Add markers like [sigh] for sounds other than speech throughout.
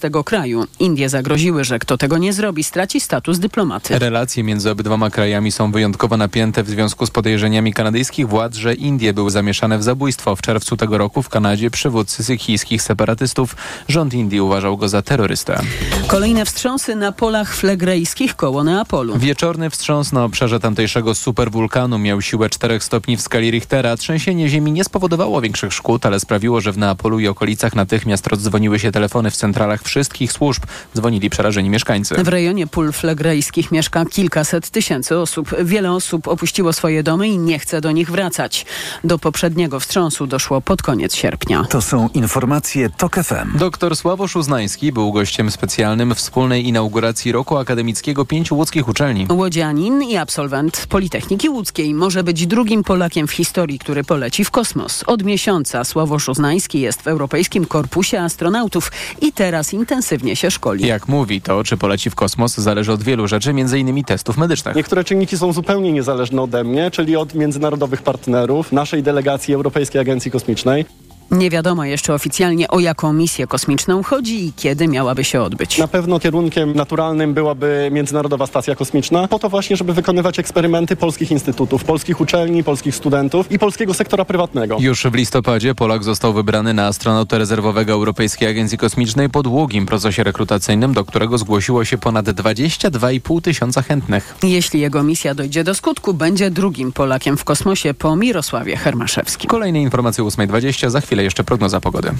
tego kraju. Indie zagroziły, że kto tego nie zrobi, straci status dyplomaty. Relacje między obydwoma krajami są wyjątkowo napięte w związku z podejrzeniami kanadyjskich władz, że Indie były zamieszane w zabójstwo. W czerwcu tego roku w Kanadzie przywódcy sychijskich separatystów rząd Indii uważał go za terrorystę. Kolejne wstrząsy na polach flegrejskich koło Neapolu. Wieczorny wstrząs na obszarze tamtejszego superwulkanu miał siłę 4 stopni w skali Richtera. Trzęsienie ziemi nie spowodowało większych szkód, ale sprawiło, że w Neapolu i okolicach natychmiast rozdzwoniły się telefony w centralach wszystkich służb. Dzwonili przerażeni mieszkańcy. W rejonie pól flegrejskich mieszka kilkaset tysięcy osób. Wiele osób opuściło swoje domy i nie chce do nich wracać. Do poprzedniego wstrząsu doszło pod koniec sierpnia. To są informacje TOK FM. Doktor Sławosz Uznański był gościem specjalnym wspólnej inauguracji roku akademickiego pięciu łódzkich uczelni. Łodzianin i absolwent Politechniki Łódzkiej może być drugim Polakiem w historii, który poleci w kosmos. Od miesiąca Sławosz Uznański jest w Europejskim Korpusie Astronautów i teraz intensywnie się szkoli. Jak mówi, to czy poleci w kosmos zależy od wielu rzeczy, m.in. testów medycznych. Niektóre czynniki są zupełnie niezależne ode mnie, czyli od międzynarodowych partnerów, naszej delegacji Europejskiej Agencji Kosmicznej. Nie wiadomo jeszcze oficjalnie o jaką misję kosmiczną chodzi i kiedy miałaby się odbyć. Na pewno kierunkiem naturalnym byłaby Międzynarodowa Stacja Kosmiczna, po to właśnie, żeby wykonywać eksperymenty polskich instytutów, polskich uczelni, polskich studentów i polskiego sektora prywatnego. Już w listopadzie Polak został wybrany na astronautę rezerwowego Europejskiej Agencji Kosmicznej po długim procesie rekrutacyjnym, do którego zgłosiło się ponad 22,5 tysiąca chętnych. Jeśli jego misja dojdzie do skutku, będzie drugim Polakiem w kosmosie po Mirosławie Hermaszewskim. Kolejne informacje o 8.20, za chwilę jeszcze prognoza pogody.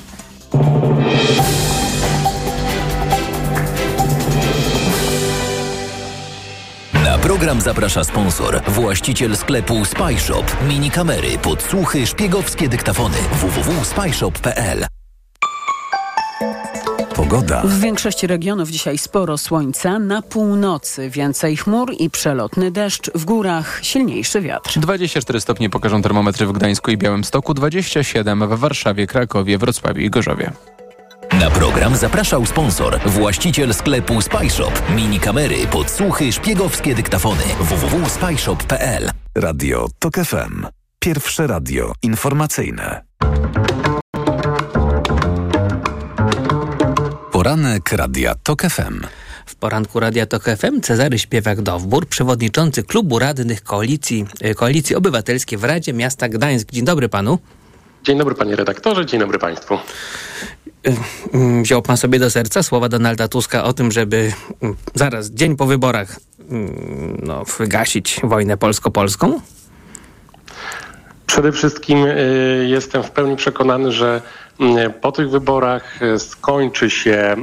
Na program zaprasza sponsor, właściciel sklepu Spyshop. Mini kamery, podsłuchy, szpiegowskie dyktafony. www.spyshop.pl Pogoda. W większości regionów dzisiaj sporo słońca, na północy więcej chmur i przelotny deszcz, w górach silniejszy wiatr. 24 stopnie pokażą termometry w Gdańsku i Białymstoku, 27 w Warszawie, Krakowie, Wrocławiu i Gorzowie. Na program zapraszał sponsor, właściciel sklepu Spyshop. Mini kamery, podsłuchy, szpiegowskie dyktafony. www.spyshop.pl Radio TOK FM. Pierwsze radio informacyjne. Poranek Radia TOK FM. W poranku Radia Tok FM Cezary Śpiewak-Dowbór, przewodniczący Klubu Radnych Koalicji, e, Koalicji Obywatelskiej w Radzie Miasta Gdańsk. Dzień dobry panu. Dzień dobry panie redaktorze, dzień dobry państwu. Mm, Wziął pan sobie do serca słowa Donalda Tuska o tym, żeby mm, zaraz, dzień po wyborach, mm, no, wygasić wojnę polsko-polską? Przede wszystkim y, jestem w pełni przekonany, że po tych wyborach y, skończy się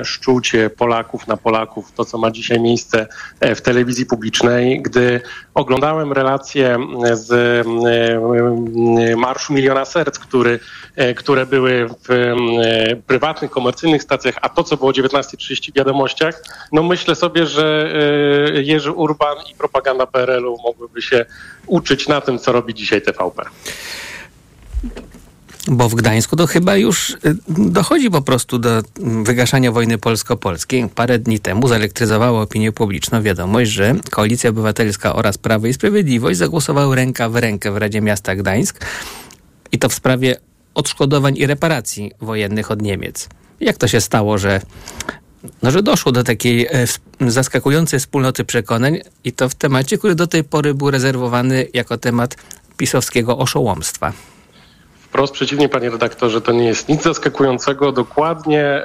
y, szczucie Polaków na Polaków, to co ma dzisiaj miejsce w telewizji publicznej. Gdy oglądałem relacje y, z y, Marszu Miliona Serc, który, które były w prywatnych, komercyjnych stacjach, a to co było o 19.30 w wiadomościach, no myślę sobie, że Jerzy Urban i propaganda PRL-u mogłyby się uczyć na tym, co robi dzisiaj TVP. Bo w Gdańsku to chyba już y, dochodzi po prostu do mm, wygaszania wojny polsko-polskiej. Parę dni temu zelektryzowała opinię publiczną wiadomość, że Koalicja Obywatelska oraz Prawo i Sprawiedliwość zagłosowały ręka w rękę w Radzie Miasta Gdańsk i to w sprawie odszkodowań i reparacji wojennych od Niemiec. Jak to się stało, że, no, że doszło do takiej e, zaskakującej wspólnoty przekonań i to w temacie, który do tej pory był rezerwowany jako temat pisowskiego oszołomstwa? Wprost przeciwnie, panie redaktorze, to nie jest nic zaskakującego. Dokładnie,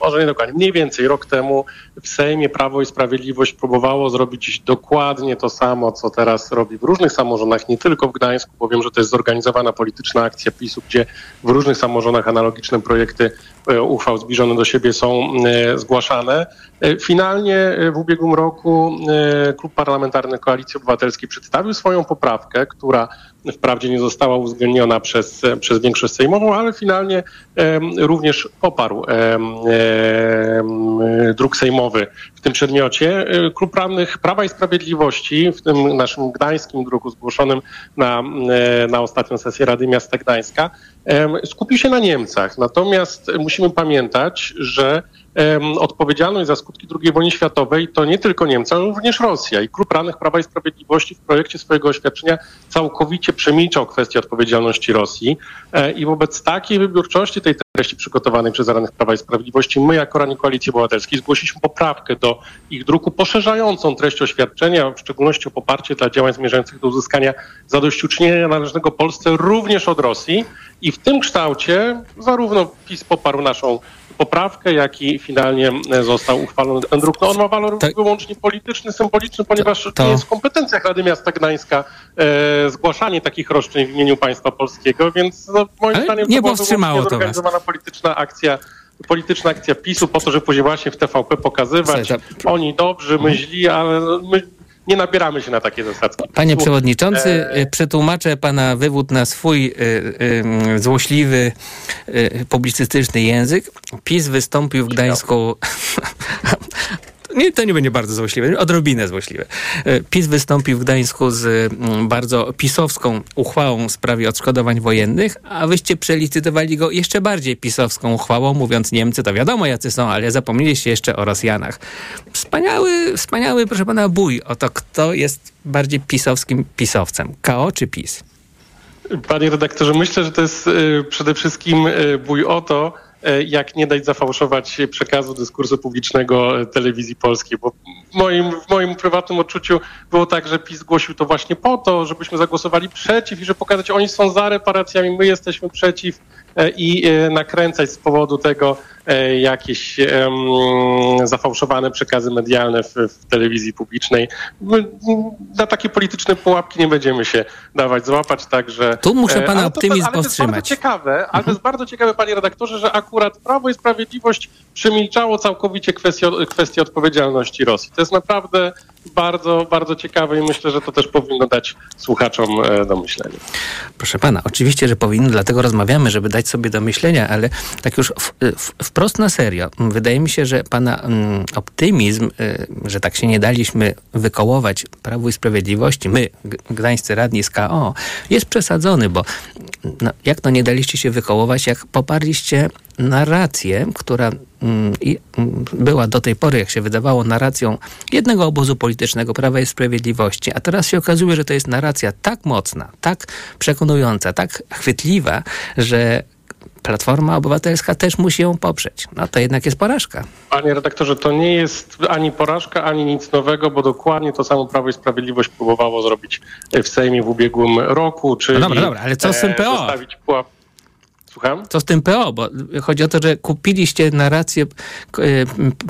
może nie dokładnie, mniej więcej rok temu w Sejmie Prawo i Sprawiedliwość próbowało zrobić dokładnie to samo, co teraz robi w różnych samorządach, nie tylko w Gdańsku, bo wiem, że to jest zorganizowana polityczna akcja PiSu, gdzie w różnych samorządach analogiczne projekty e, uchwał zbliżone do siebie są e, zgłaszane. E, Finalnie w ubiegłym roku Klub Parlamentarny Koalicji Obywatelskiej przedstawił swoją poprawkę, która wprawdzie nie została uwzględniona przez, przez większość sejmową, ale finalnie również poparł druk sejmowy w tym przedmiocie. E, Klub Prawnych Prawa i Sprawiedliwości w tym naszym gdańskim druku zgłoszonym na, e, na ostatnią sesję Rady Miasta Gdańska skupił się na Niemcach. Natomiast musimy pamiętać, że odpowiedzialność za skutki II wojny światowej to nie tylko Niemcy, ale również Rosja. I Klub Radnych Prawa i Sprawiedliwości w projekcie swojego oświadczenia całkowicie przemilczał kwestię odpowiedzialności Rosji. E, I wobec takiej wybiórczości tej treści przygotowanej przez Radnych Prawa i Sprawiedliwości, my jako Radni Koalicji Obywatelskiej zgłosiliśmy poprawkę do ich druku poszerzającą treść oświadczenia, w szczególności o poparcie dla działań zmierzających do uzyskania zadośćuczynienia należnego Polsce również od Rosji. I w tym kształcie zarówno PiS poparł naszą poprawkę, jak i finalnie został uchwalony ten druk. No on ma walor tak. wyłącznie polityczny, symboliczny, ponieważ to, to... nie jest w kompetencjach Rady Miasta Gdańska e, zgłaszanie takich roszczeń w imieniu państwa polskiego, więc no, moim Ale zdaniem nie to była to zorganizowana polityczna akcja polityczna akcja PiSu po to, żeby później właśnie w TVP pokazywać, oni dobrzy, my źli, ale my nie nabieramy się na takie zasadzki. Panie przewodniczący, e... przetłumaczę pana wywód na swój y, y, złośliwy, y, publicystyczny język. PiS wystąpił w Gdańsku [laughs] nie, to nie będzie bardzo złośliwe, odrobinę złośliwe. E, PiS wystąpił w Gdańsku z mm, bardzo pisowską uchwałą w sprawie odszkodowań wojennych, a wyście przelicytowali go jeszcze bardziej pisowską uchwałą, mówiąc Niemcy to wiadomo jacy są, ale zapomnieliście jeszcze o Rosjanach. Wspaniały, wspaniały, proszę pana, bój o to, kto jest bardziej pisowskim pisowcem. KO czy PiS? Panie redaktorze, myślę, że to jest y, przede wszystkim y, bój o to, E, jak nie dać zafałszować przekazu dyskursu publicznego e, telewizji polskiej, bo w moim, w moim prywatnym odczuciu było tak, że PiS zgłosił to właśnie po to, żebyśmy zagłosowali przeciw i że pokazać, oni są za reparacjami, my jesteśmy przeciw. e, i nakręcać z powodu tego jakieś um, zafałszowane przekazy medialne w, w, telewizji publicznej. Na takie polityczne pułapki nie będziemy się dawać złapać, także... Tu muszę pana optymizm to, ale powstrzymać. To jest bardzo ciekawe, ale to jest mhm. bardzo ciekawe, panie redaktorze, że akurat Prawo i Sprawiedliwość przemilczało całkowicie kwestię, kwestię odpowiedzialności Rosji. To jest naprawdę bardzo, bardzo ciekawe i myślę, że to też powinno dać słuchaczom e, do myślenia. Proszę pana, oczywiście, że powinno, dlatego rozmawiamy, żeby dać sobie do myślenia, ale tak już w, w, wprost na serio. Wydaje mi się, że pana mm, optymizm, y, że tak się nie daliśmy wykołować Prawu i Sprawiedliwości, my, gdańscy radni z KO, jest przesadzony, bo no, jak to nie daliście się wykołować, jak poparliście narrację, która mm, mm, była do tej pory, jak się wydawało, narracją jednego obozu politycznego, Prawa i Sprawiedliwości, a teraz się okazuje, że to jest narracja tak mocna, tak przekonująca, tak chwytliwa, że Platforma Obywatelska też musi ją poprzeć. No to jednak jest porażka. Panie redaktorze, to nie jest ani porażka, ani nic nowego, bo dokładnie to samo Prawo i Sprawiedliwość próbowało zrobić w Sejmie w ubiegłym roku, czyli... No dobra, dobra, ale co z tym PO? Pułap... Słucham? Co z tym PO? Bo chodzi o to, że kupiliście narrację e,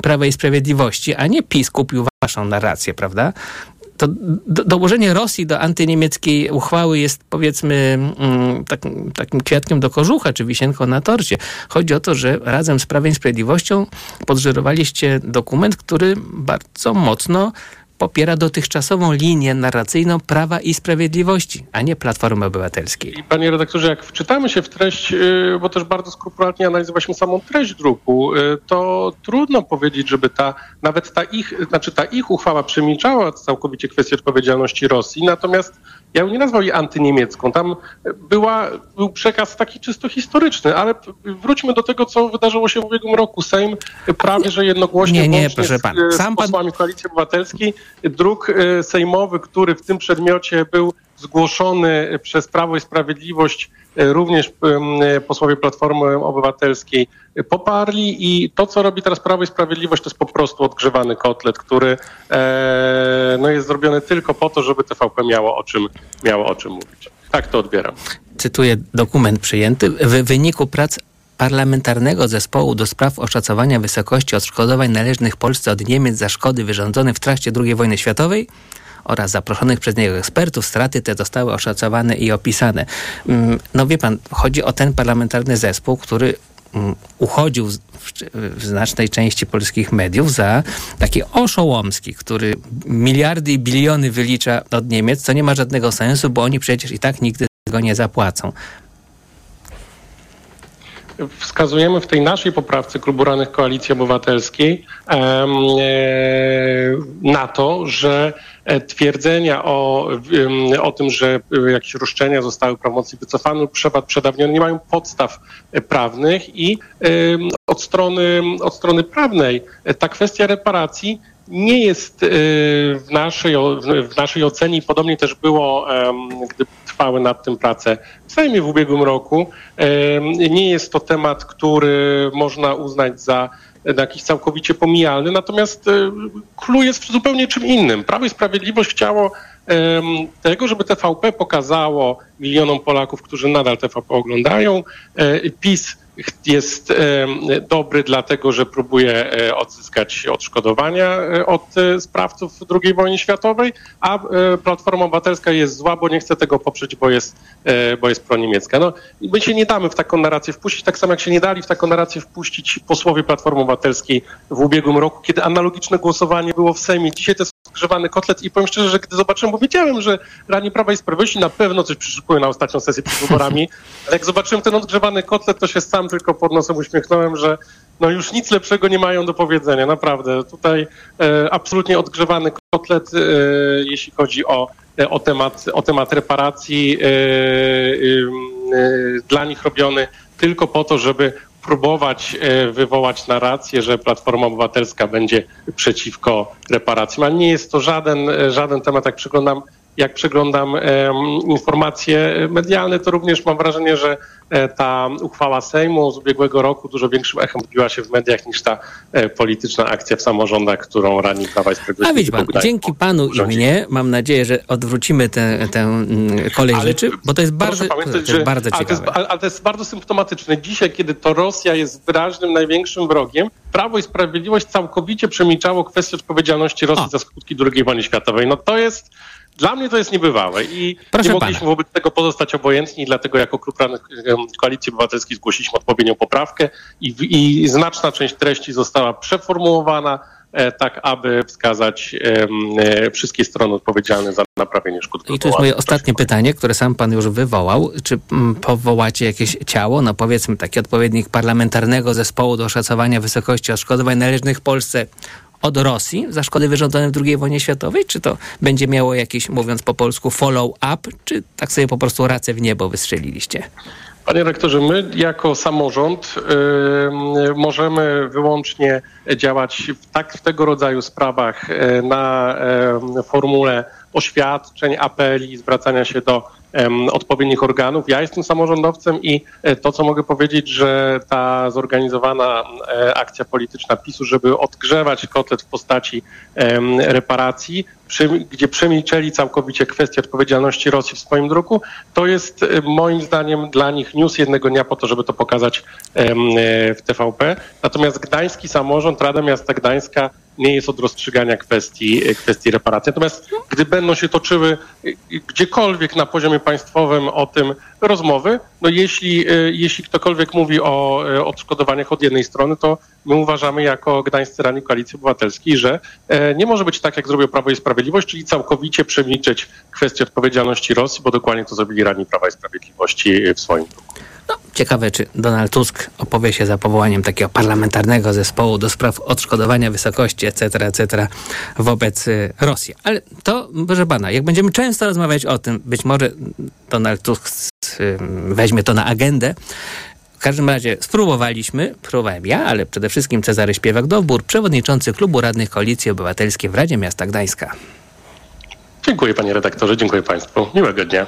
Prawa i Sprawiedliwości, a nie PiS kupił waszą narrację, prawda? to do, dołożenie Rosji do antyniemieckiej uchwały jest powiedzmy mm, tak, takim kwiatkiem do kożucha, czy wisienką na torcie. Chodzi o to, że razem z Prawem i Sprawiedliwością podżyrowaliście dokument, który bardzo mocno popiera dotychczasową linię narracyjną Prawa i Sprawiedliwości, a nie Platformy Obywatelskiej. Panie redaktorze, jak wczytamy się w treść, y, bo też bardzo skrupulatnie analizowaliśmy samą treść druku, y, to trudno powiedzieć, żeby ta, nawet ta ich, znaczy ta ich uchwała przemilczała całkowicie kwestię odpowiedzialności Rosji, natomiast ja ją nie nazwał jej antyniemiecką. Tam była, był przekaz taki czysto historyczny, ale wróćmy do tego, co wydarzyło się w ubiegłym roku. Sejm prawie, że jednogłośnie nie, nie, proszę pan. Sam z posłami pan... Koalicji Obywatelskiej druk e, sejmowy, który w tym przedmiocie był zgłoszony przez Prawo i Sprawiedliwość, e, również e, posłowie Platformy Obywatelskiej poparli i to, co robi teraz Prawo i Sprawiedliwość, to jest po prostu odgrzewany kotlet, który no, jest zrobiony tylko po to, żeby TVP miało o czym, miało o czym mówić. Tak to odbieram. Cytuję dokument przyjęty. W wyniku prac Parlamentarnego Zespołu do spraw oszacowania wysokości odszkodowań należnych Polsce od Niemiec za szkody wyrządzone w trakcie II wojny światowej oraz zaproszonych przez niego ekspertów straty te zostały oszacowane i opisane. Mm, no wie pan, chodzi o ten parlamentarny zespół, który mm, uchodził w, znacznej części polskich mediów za taki oszołomski, który miliardy i biliony wylicza od Niemiec, co nie ma żadnego sensu, bo oni przecież i tak nigdy tego nie zapłacą. Wskazujemy w tej naszej poprawce Klubu Ranych Koalicji Obywatelskiej na to, że twierdzenia o, o tym, że jakieś roszczenia zostały prawomocnie wycofane przedawnione, nie mają podstaw prawnych i od strony, od strony prawnej. Ta kwestia reparacji nie jest y, w naszej, w naszej ocenie, podobnie też było, gdy trwały nad tym prace w Sejmie w ubiegłym roku, nie jest to temat, który można uznać za jakiś całkowicie pomijalny, natomiast clue jest w zupełnie czym innym. Prawo i Sprawiedliwość chciało tego, żeby TVP pokazało milionom Polaków, którzy nadal TVP oglądają. E, PiS jest dobry dlatego, że próbuje e, odzyskać odszkodowania e, od sprawców II wojny światowej, a Platforma Obywatelska jest zła, bo nie chce tego poprzeć, bo jest, bo jest proniemiecka. No, my się nie damy w taką narrację wpuścić, tak samo jak się nie dali w taką narrację wpuścić posłowie Platformy Obywatelskiej w ubiegłym roku, kiedy analogiczne głosowanie było w Sejmie. Dzisiaj to jest odgrzewany kotlet i powiem szczerze, że gdy zobaczyłem, bo wiedziałem, że Rani Prawa i Sprawiedliwości na pewno coś przyszykują na ostatnią sesję przed wyborami, [laughs] ale jak zobaczyłem ten odgrzewany kotlet, to się sam tylko pod nosem uśmiechnąłem, że no już nic lepszego nie mają do powiedzenia, naprawdę. Tutaj e, absolutnie odgrzewany kotlet, e, jeśli chodzi o, e, o, temat, o temat reparacji, e, e, dla nich robiony tylko po to, żeby próbować e, wywołać narrację, że Platforma Obywatelska będzie przeciwko reparacjom, ale nie jest to żaden, e, żaden temat, jak przeglądam jak przeglądam informacje medialne, to również mam wrażenie, że e, ta uchwała Sejmu z ubiegłego roku dużo większym echem odbiła się w mediach niż ta e, polityczna akcja w samorządach, którą rani Prawa i Sprawiedliwości. A widzi pan, dzięki panu i mnie mam nadzieję, że odwrócimy tę, tę mm, kolej ale, rzeczy, bo to jest bardzo, pamiętać, to jest że, bardzo ciekawe. Ale to, jest, ale to jest bardzo symptomatyczne. Dzisiaj, kiedy to Rosja jest wyraźnym, największym wrogiem, Prawo i Sprawiedliwość całkowicie przemilczało kwestię odpowiedzialności Rosji za skutki II wojny światowej. No to jest dla mnie to jest niebywałe i Proszę nie mogliśmy pana. wobec tego pozostać obojętni, dlatego jako klub Koalicji Obywatelskiej zgłosiliśmy odpowiednią poprawkę i, i znaczna część treści została przeformułowana e, tak, aby wskazać e, wszystkie strony odpowiedzialne za naprawienie szkód. I to jest moje ostatnie pytanie, które sam pan już wywołał. Czy mm, powołacie jakieś ciało, no powiedzmy taki odpowiednik parlamentarnego zespołu do oszacowania wysokości odszkodowań należnych Polsce od Rosji za szkody wyrządzone w II wojnie światowej? Czy to będzie miało jakiś, mówiąc po polsku, follow-up, czy tak sobie po prostu racę w niebo wystrzeliliście? Panie rektorze, my jako samorząd y, możemy wyłącznie działać w, tak, w tego rodzaju sprawach y, na y, formule oświadczeń, apeli, zwracania się do odpowiednich organów. Ja jestem samorządowcem i e, to, co mogę powiedzieć, że ta zorganizowana e, akcja polityczna PiSu, żeby odgrzewać kotlet w postaci reparacji, gdzie przemilczeli całkowicie kwestię odpowiedzialności Rosji w swoim druku, to jest e, moim zdaniem dla nich news jednego dnia po to, żeby to pokazać w TVP. Natomiast gdański samorząd, Rada Miasta Gdańska nie jest od rozstrzygania kwestii, kwestii reparacji. Natomiast gdy będą się toczyły gdziekolwiek na poziomie państwowym o tym rozmowy, no jeśli, jeśli ktokolwiek mówi o odszkodowaniach od jednej strony, to my uważamy jako gdańscy rani Koalicji Obywatelskiej, że e, nie może być tak, jak zrobił Prawo i Sprawiedliwość, czyli całkowicie przemilczeć kwestię odpowiedzialności Rosji, bo dokładnie to zrobili rani Prawa i Sprawiedliwości w swoim. No, ciekawe, czy Donald Tusk opowie się za powołaniem takiego parlamentarnego zespołu do spraw odszkodowania wysokości, etc., etc. wobec y, Rosji. Ale to, proszę pana, jak będziemy często rozmawiać o tym, być może Donald Tusk y, weźmie to na agendę, w każdym razie spróbowaliśmy, próbowałem ja, ale przede wszystkim Cezary Śpiewak-Dowbór, przewodniczący Klubu Radnych Koalicji Obywatelskiej w Radzie Miasta Gdańska. Dziękuję panie redaktorze, dziękuję państwu. Miłego dnia.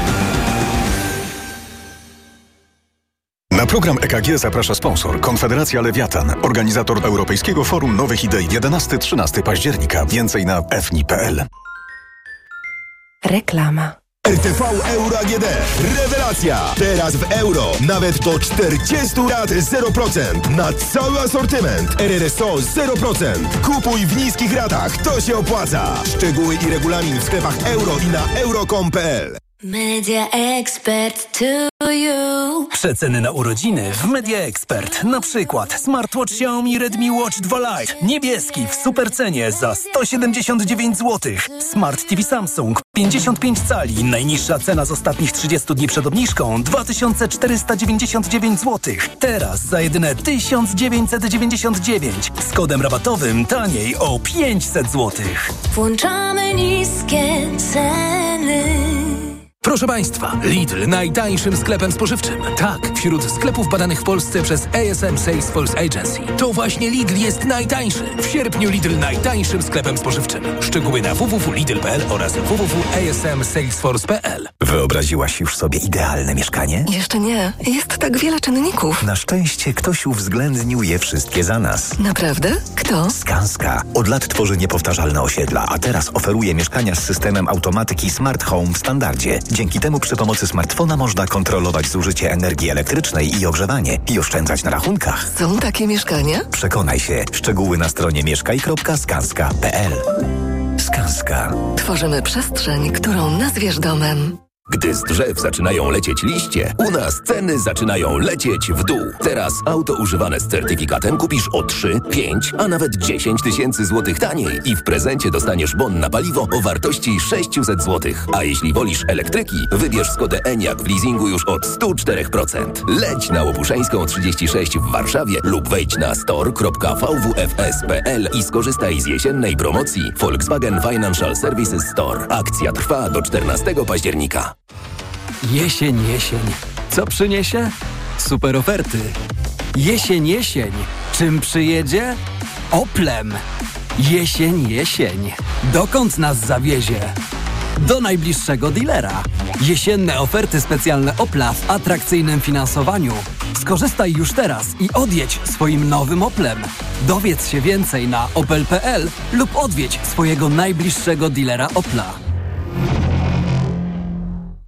Na program EKG zaprasza sponsor Konfederacja Lewiatan, organizator Europejskiego Forum Nowych Idei 11-13 października. Więcej na fni.pl. Reklama. RTV Euro AGD. Rewelacja! Teraz w euro. Nawet do 40 lat 0%. Na cały asortyment. RRSO 0%. Kupuj w niskich ratach. To się opłaca. Szczegóły i regulamin w sklepach euro i na euro.com.pl Media Expert to you. Przeceny na urodziny w Media Expert. Na przykład smartwatch Xiaomi Redmi Watch 2 Lite. Niebieski w supercenie za 179 zł. Smart TV Samsung 55 cali. Najniższa cena z ostatnich 30 dni przed obniżką 2499 zł. Teraz za jedyne 1999. Z kodem rabatowym taniej o 500 zł. Włączamy niskie ceny. Proszę Państwa, Lidl najtańszym sklepem spożywczym. Tak, wśród sklepów badanych w Polsce przez ASM Salesforce Agency. To właśnie Lidl jest najtańszy. W sierpniu Lidl najtańszym sklepem spożywczym. Szczegóły na www.lidl.pl oraz www.asmsalesforce.pl Wyobraziłaś już sobie idealne mieszkanie? Jeszcze nie. Jest tak wiele czynników. Na szczęście ktoś uwzględnił je wszystkie za nas. Naprawdę? Kto? Skanska. Od lat tworzy niepowtarzalne osiedla, a teraz oferuje mieszkania z systemem automatyki Smart Home w standardzie. Dzięki temu przy pomocy smartfona można kontrolować zużycie energii elektrycznej i ogrzewanie i oszczędzać na rachunkach. Są takie mieszkania? Przekonaj się. Szczegóły na stronie mieszkaj.skanska.pl Skanska. Tworzymy przestrzeń, którą nazwiesz domem. Gdy z drzew zaczynają lecieć liście, u nas ceny zaczynają lecieć w dół. Teraz auto używane z certyfikatem kupisz o 3, 5, a nawet 10 tysięcy złotych taniej i w prezencie dostaniesz bon na paliwo o wartości 600 złotych. A jeśli wolisz elektryki, wybierz Skodę Enyaq w leasingu już od 104%. Leć na Łopuszeńską 36 w Warszawie lub wejdź na store.vwfs.pl i skorzystaj z jesiennej promocji Volkswagen Financial Services Store. Akcja trwa do 14 października. Jesień, jesień. Co przyniesie? Super oferty. Jesień, jesień. Czym przyjedzie? Oplem. Jesień, jesień. Dokąd nas zawiezie? Do najbliższego dealera. Jesienne oferty specjalne Opla w atrakcyjnym finansowaniu. Skorzystaj już teraz i odjedź swoim nowym Oplem. Dowiedz się więcej na opel.pl lub odwiedź swojego najbliższego dealera Opla.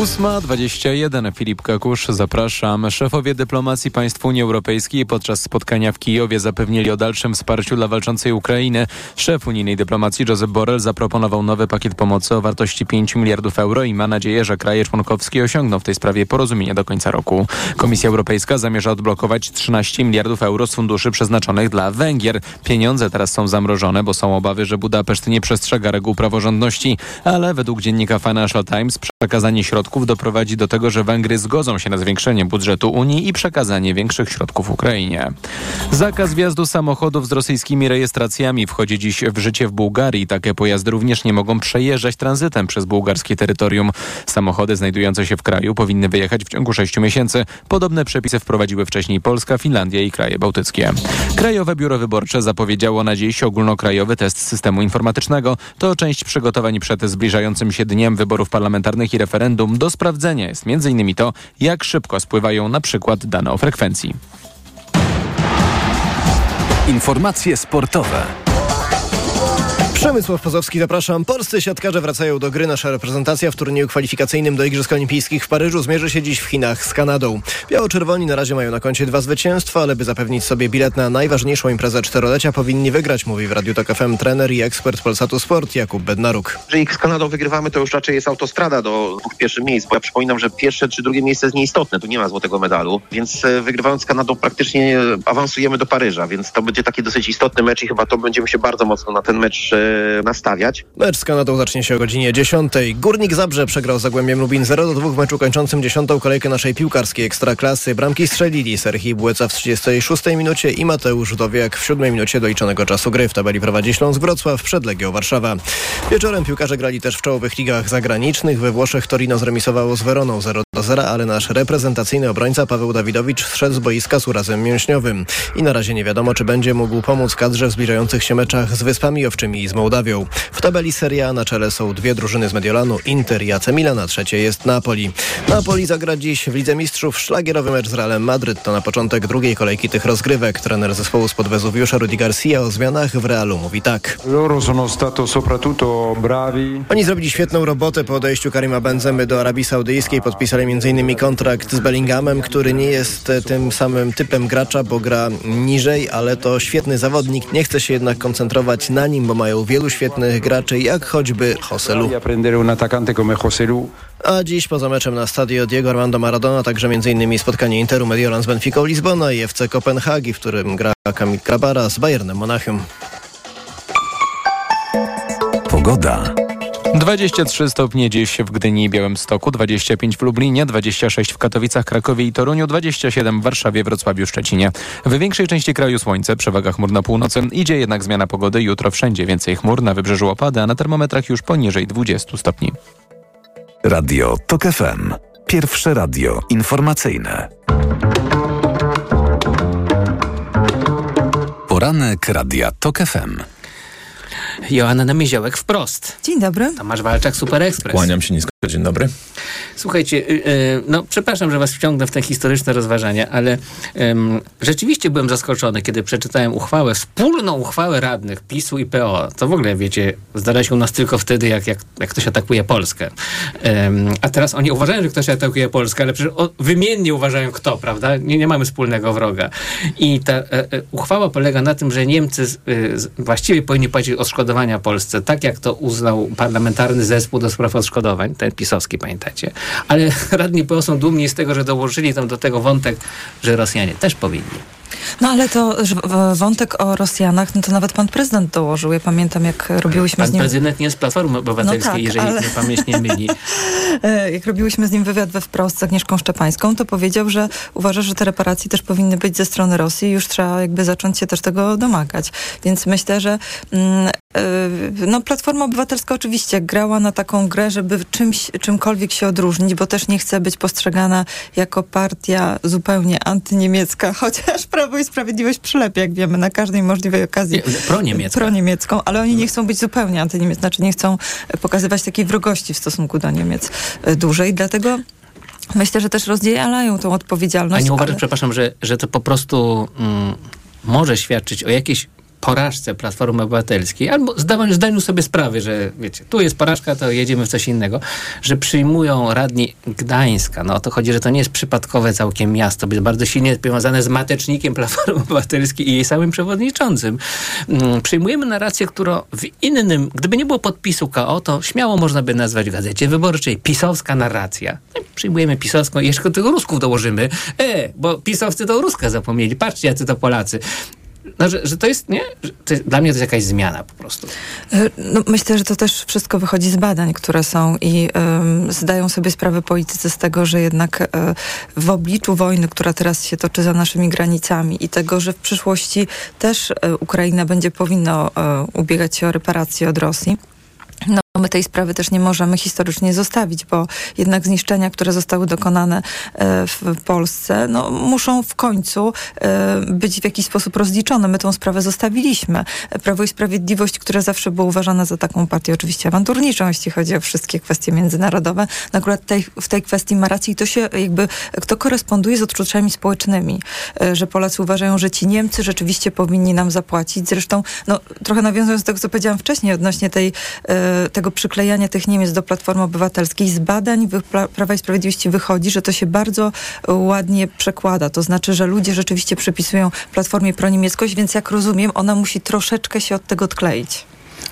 8.21 Filip Kakusz, zapraszam. Szefowie dyplomacji państw Unii Europejskiej podczas spotkania w Kijowie zapewnili o dalszym wsparciu dla walczącej Ukrainy. Szef unijnej dyplomacji Josep Borrell zaproponował nowy pakiet pomocy o wartości 5 miliardów euro i ma nadzieję, że kraje członkowskie osiągną w tej sprawie porozumienie do końca roku. Komisja Europejska zamierza odblokować 13 miliardów euro z funduszy przeznaczonych dla Węgier. Pieniądze teraz są zamrożone, bo są obawy, że Budapeszt nie przestrzega reguł praworządności, ale według dziennika Financial Times przekazanie środków doprowadzi do tego, że Węgry zgodzą się na zwiększenie budżetu Unii i przekazanie większych środków Ukrainie. Zakaz wjazdu samochodów z rosyjskimi rejestracjami wchodzi dziś w życie w Bułgarii. Takie pojazdy również nie mogą przejeżdżać tranzytem przez bułgarskie terytorium. Samochody znajdujące się w kraju powinny wyjechać w ciągu 6 miesięcy. Podobne przepisy wprowadziły wcześniej Polska, Finlandia i kraje bałtyckie. Krajowe Biuro Wyborcze zapowiedziało na dziś ogólnokrajowy test systemu informatycznego. To część przygotowań przed zbliżającym się dniem wyborów parlamentarnych i referendum do sprawdzenia jest m.in. to, jak szybko spływają na przykład dane o frekwencji. Informacje sportowe. Przemysław Pozowski, zapraszam. Polscy siatkarze wracają do gry. Nasza reprezentacja w turnieju kwalifikacyjnym do Igrzysk Olimpijskich w Paryżu zmierzy się dziś w Chinach z Kanadą. Biało-czerwoni na razie mają na koncie dwa zwycięstwa, ale by zapewnić sobie bilet na najważniejszą imprezę czterolecia powinni wygrać, mówi w Radiu Tok FM trener i ekspert Polsatu Sport Jakub Bednaruk. Jeżeli z Kanadą wygrywamy, to już raczej jest autostrada do dwóch pierwszych miejsc, bo ja przypominam, że pierwsze czy drugie miejsce jest nieistotne, tu nie ma złotego medalu, więc e, wygrywając z Kanadą praktycznie awansujemy do Paryża, więc to będzie taki dosyć istotny mecz i chyba to będziemy się bardzo mocno na ten mecz e, nastawiać. Mecz z Kanadą zacznie się o godzinie 10. Górnik Zabrze przegrał z Zagłębiem Lubin 0-2 w meczu kończącym 10. kolejkę naszej piłkarskiej ekstraklasy. Bramki strzelili Serhii Błyca w 36 minucie i Mateusz Dowiak w 7 minucie doliczonego czasu gry. W tabeli prowadzi Śląsk Wrocław przed Legią Warszawa. Wieczorem piłkarze grali też w czołowych ligach zagranicznych. We Włoszech Torino zremisowało z Weroną 0 0, ale nasz reprezentacyjny obrońca Paweł Dawidowicz zszedł z boiska z urazem mięśniowym. I na razie nie wiadomo, czy będzie mógł pomóc kadrze w zbliżających się meczach z Wyspami Owczymi i z Mołdawią. W tabeli Serie A na czele są dwie drużyny z Mediolanu, Inter i AC Milan, na trzecie jest Napoli. Napoli zagra dziś w Lidze Mistrzów szlagierowy mecz z Realem Madryt. To na początek drugiej kolejki tych rozgrywek. Trener zespołu spod Wezuwiusza Rudi Garcia o zmianach w Realu mówi tak. Oni zrobili świetną robotę po odejściu Karima Benzemy do Arabii Saudyjskiej. Podpisali m.in. kontrakt z Bellinghamem, który nie jest e, tym samym typem gracza, bo gra niżej, ale to świetny zawodnik. Nie chce się jednak koncentrować na nim, bo mają wielu świetnych graczy, jak choćby Joselu. A dziś poza meczem na stadio Diego Armando Maradona także m.in. spotkanie Interu Mediolan z Benficą Lizbona i FC Kopenhagi, w którym gra Kamil Krabara z Bayernem Monachium. Pogoda. 23 stopnie dziś w Gdyni i Białymstoku, 25 w Lublinie, 26 w Katowicach, Krakowie i Toruniu, 27 w Warszawie, Wrocławiu, Szczecinie. W większej części kraju słońce, przewaga chmur na północy. Idzie jednak zmiana pogody. Jutro wszędzie więcej chmur, na wybrzeżu opady, a na termometrach już poniżej 20 stopni. Radio TOK FM. Pierwsze radio informacyjne. Poranek Radia TOK FM. Joanna Miziołek wprost. Dzień dobry. Tomasz Walczak, Super Express. Kłaniam się nisko. Dzień dobry. Słuchajcie, y, y, no przepraszam, że was wciągnę w te historyczne rozważania, ale ym, rzeczywiście byłem zaskoczony, kiedy przeczytałem uchwałę, wspólną uchwałę radnych PiSu i PO. To w ogóle, wiecie, zdarza się u nas tylko wtedy, jak, jak, jak ktoś atakuje Polskę. Ym, a teraz oni uważają, że ktoś atakuje Polskę, ale przecież o, wymiennie uważają kto, prawda? Nie, nie mamy wspólnego wroga. I ta e, e, uchwała polega na tym, że Niemcy z, z, właściwie powinni płacić odszkodowania Polsce, tak jak to uznał parlamentarny zespół do spraw odszkodowań, ten pisowski, pamiętacie. Ale [laughs] radni PO są dumni z tego, że dołożyli tam do tego wątek, że Rosjanie też powinni. No ale to wątek o Rosjanach, no to nawet pan prezydent dołożył. Ja pamiętam, jak robiłyśmy Pan z nim... prezydent nie jest Platformy Obywatelskiej, No tak, jeżeli ale- mnie pamięć nie myli. [laughs] E, Jak robiłyśmy z nim wywiad we wprost z Agnieszką Szczepańską, to powiedział, że uważa, że te reparacje też powinny być ze strony Rosji i już trzeba jakby zacząć się też tego domagać. Więc myślę, że mm, e, no, Platforma Obywatelska oczywiście grała na taką grę, żeby czymś, czymkolwiek się odróżnić, bo też nie chce być postrzegana jako partia zupełnie antyniemiecka, [laughs] chociaż Prawo i Sprawiedliwość przylepia, jak wiemy, na każdej możliwej okazji. Nie, proniemiecka. Proniemiecką, ale oni nie chcą być zupełnie antyniemieccy, znaczy nie chcą pokazywać takiej wrogości w stosunku do Niemiec e, dużej, dlatego myślę, że też rozdzielają tą A odpowiedzialność. nie uważasz, ale- przepraszam, że, że to po prostu mm, może świadczyć o jakiejś porażce Platformy Obywatelskiej, albo zdaniu sobie sprawy, że wiecie, tu jest porażka, to jedziemy w coś innego, że przyjmują radni Gdańska. No o to chodzi, że to nie jest przypadkowe całkiem miasto, jest bardzo silnie powiązane z matecznikiem Platformy [laughs] Obywatelskiej i jej samym przewodniczącym. Mm, Przyjmujemy narrację, którą w innym, gdyby nie było podpisu KO, to śmiało można by nazwać w Gazecie Wyborczej pisowska narracja. No Przyjmujemy pisowską jeszcze tych Rusków dołożymy. E, bo pisowcy to Ruska zapomnieli. Patrzcie, jacy to Polacy. No, że, że to jest, nie? To jest, dla mnie to jest jakaś zmiana po prostu. E, No, myślę, że to też wszystko wychodzi z badań, które są i zdają sobie sprawę politycy z tego, że jednak e, w obliczu wojny, która teraz się toczy za naszymi granicami i tego, że w przyszłości też e, Ukraina będzie powinna ubiegać się o reparacje od Rosji. My tej sprawy też nie możemy historycznie zostawić, bo jednak zniszczenia, które zostały dokonane e, w Polsce, no, muszą w końcu e, być w jakiś sposób rozliczone. My tą sprawę zostawiliśmy. Prawo i Sprawiedliwość, które zawsze było uważane za taką partię oczywiście awanturniczą, jeśli chodzi o wszystkie kwestie międzynarodowe, no akurat tej, w tej kwestii ma rację i to się jakby, to koresponduje z odczuciami społecznymi, e, że Polacy uważają, że ci Niemcy rzeczywiście powinni nam zapłacić. Zresztą, no, trochę nawiązując do tego, co powiedziałam wcześniej odnośnie tej, e, tego przyklejania tych Niemiec do Platformy Obywatelskiej, z badań Prawa i Sprawiedliwości wychodzi, że to się bardzo e, ładnie przekłada. To znaczy, że ludzie rzeczywiście przypisują Platformie proniemieckość, więc jak rozumiem, ona musi troszeczkę się od tego odkleić.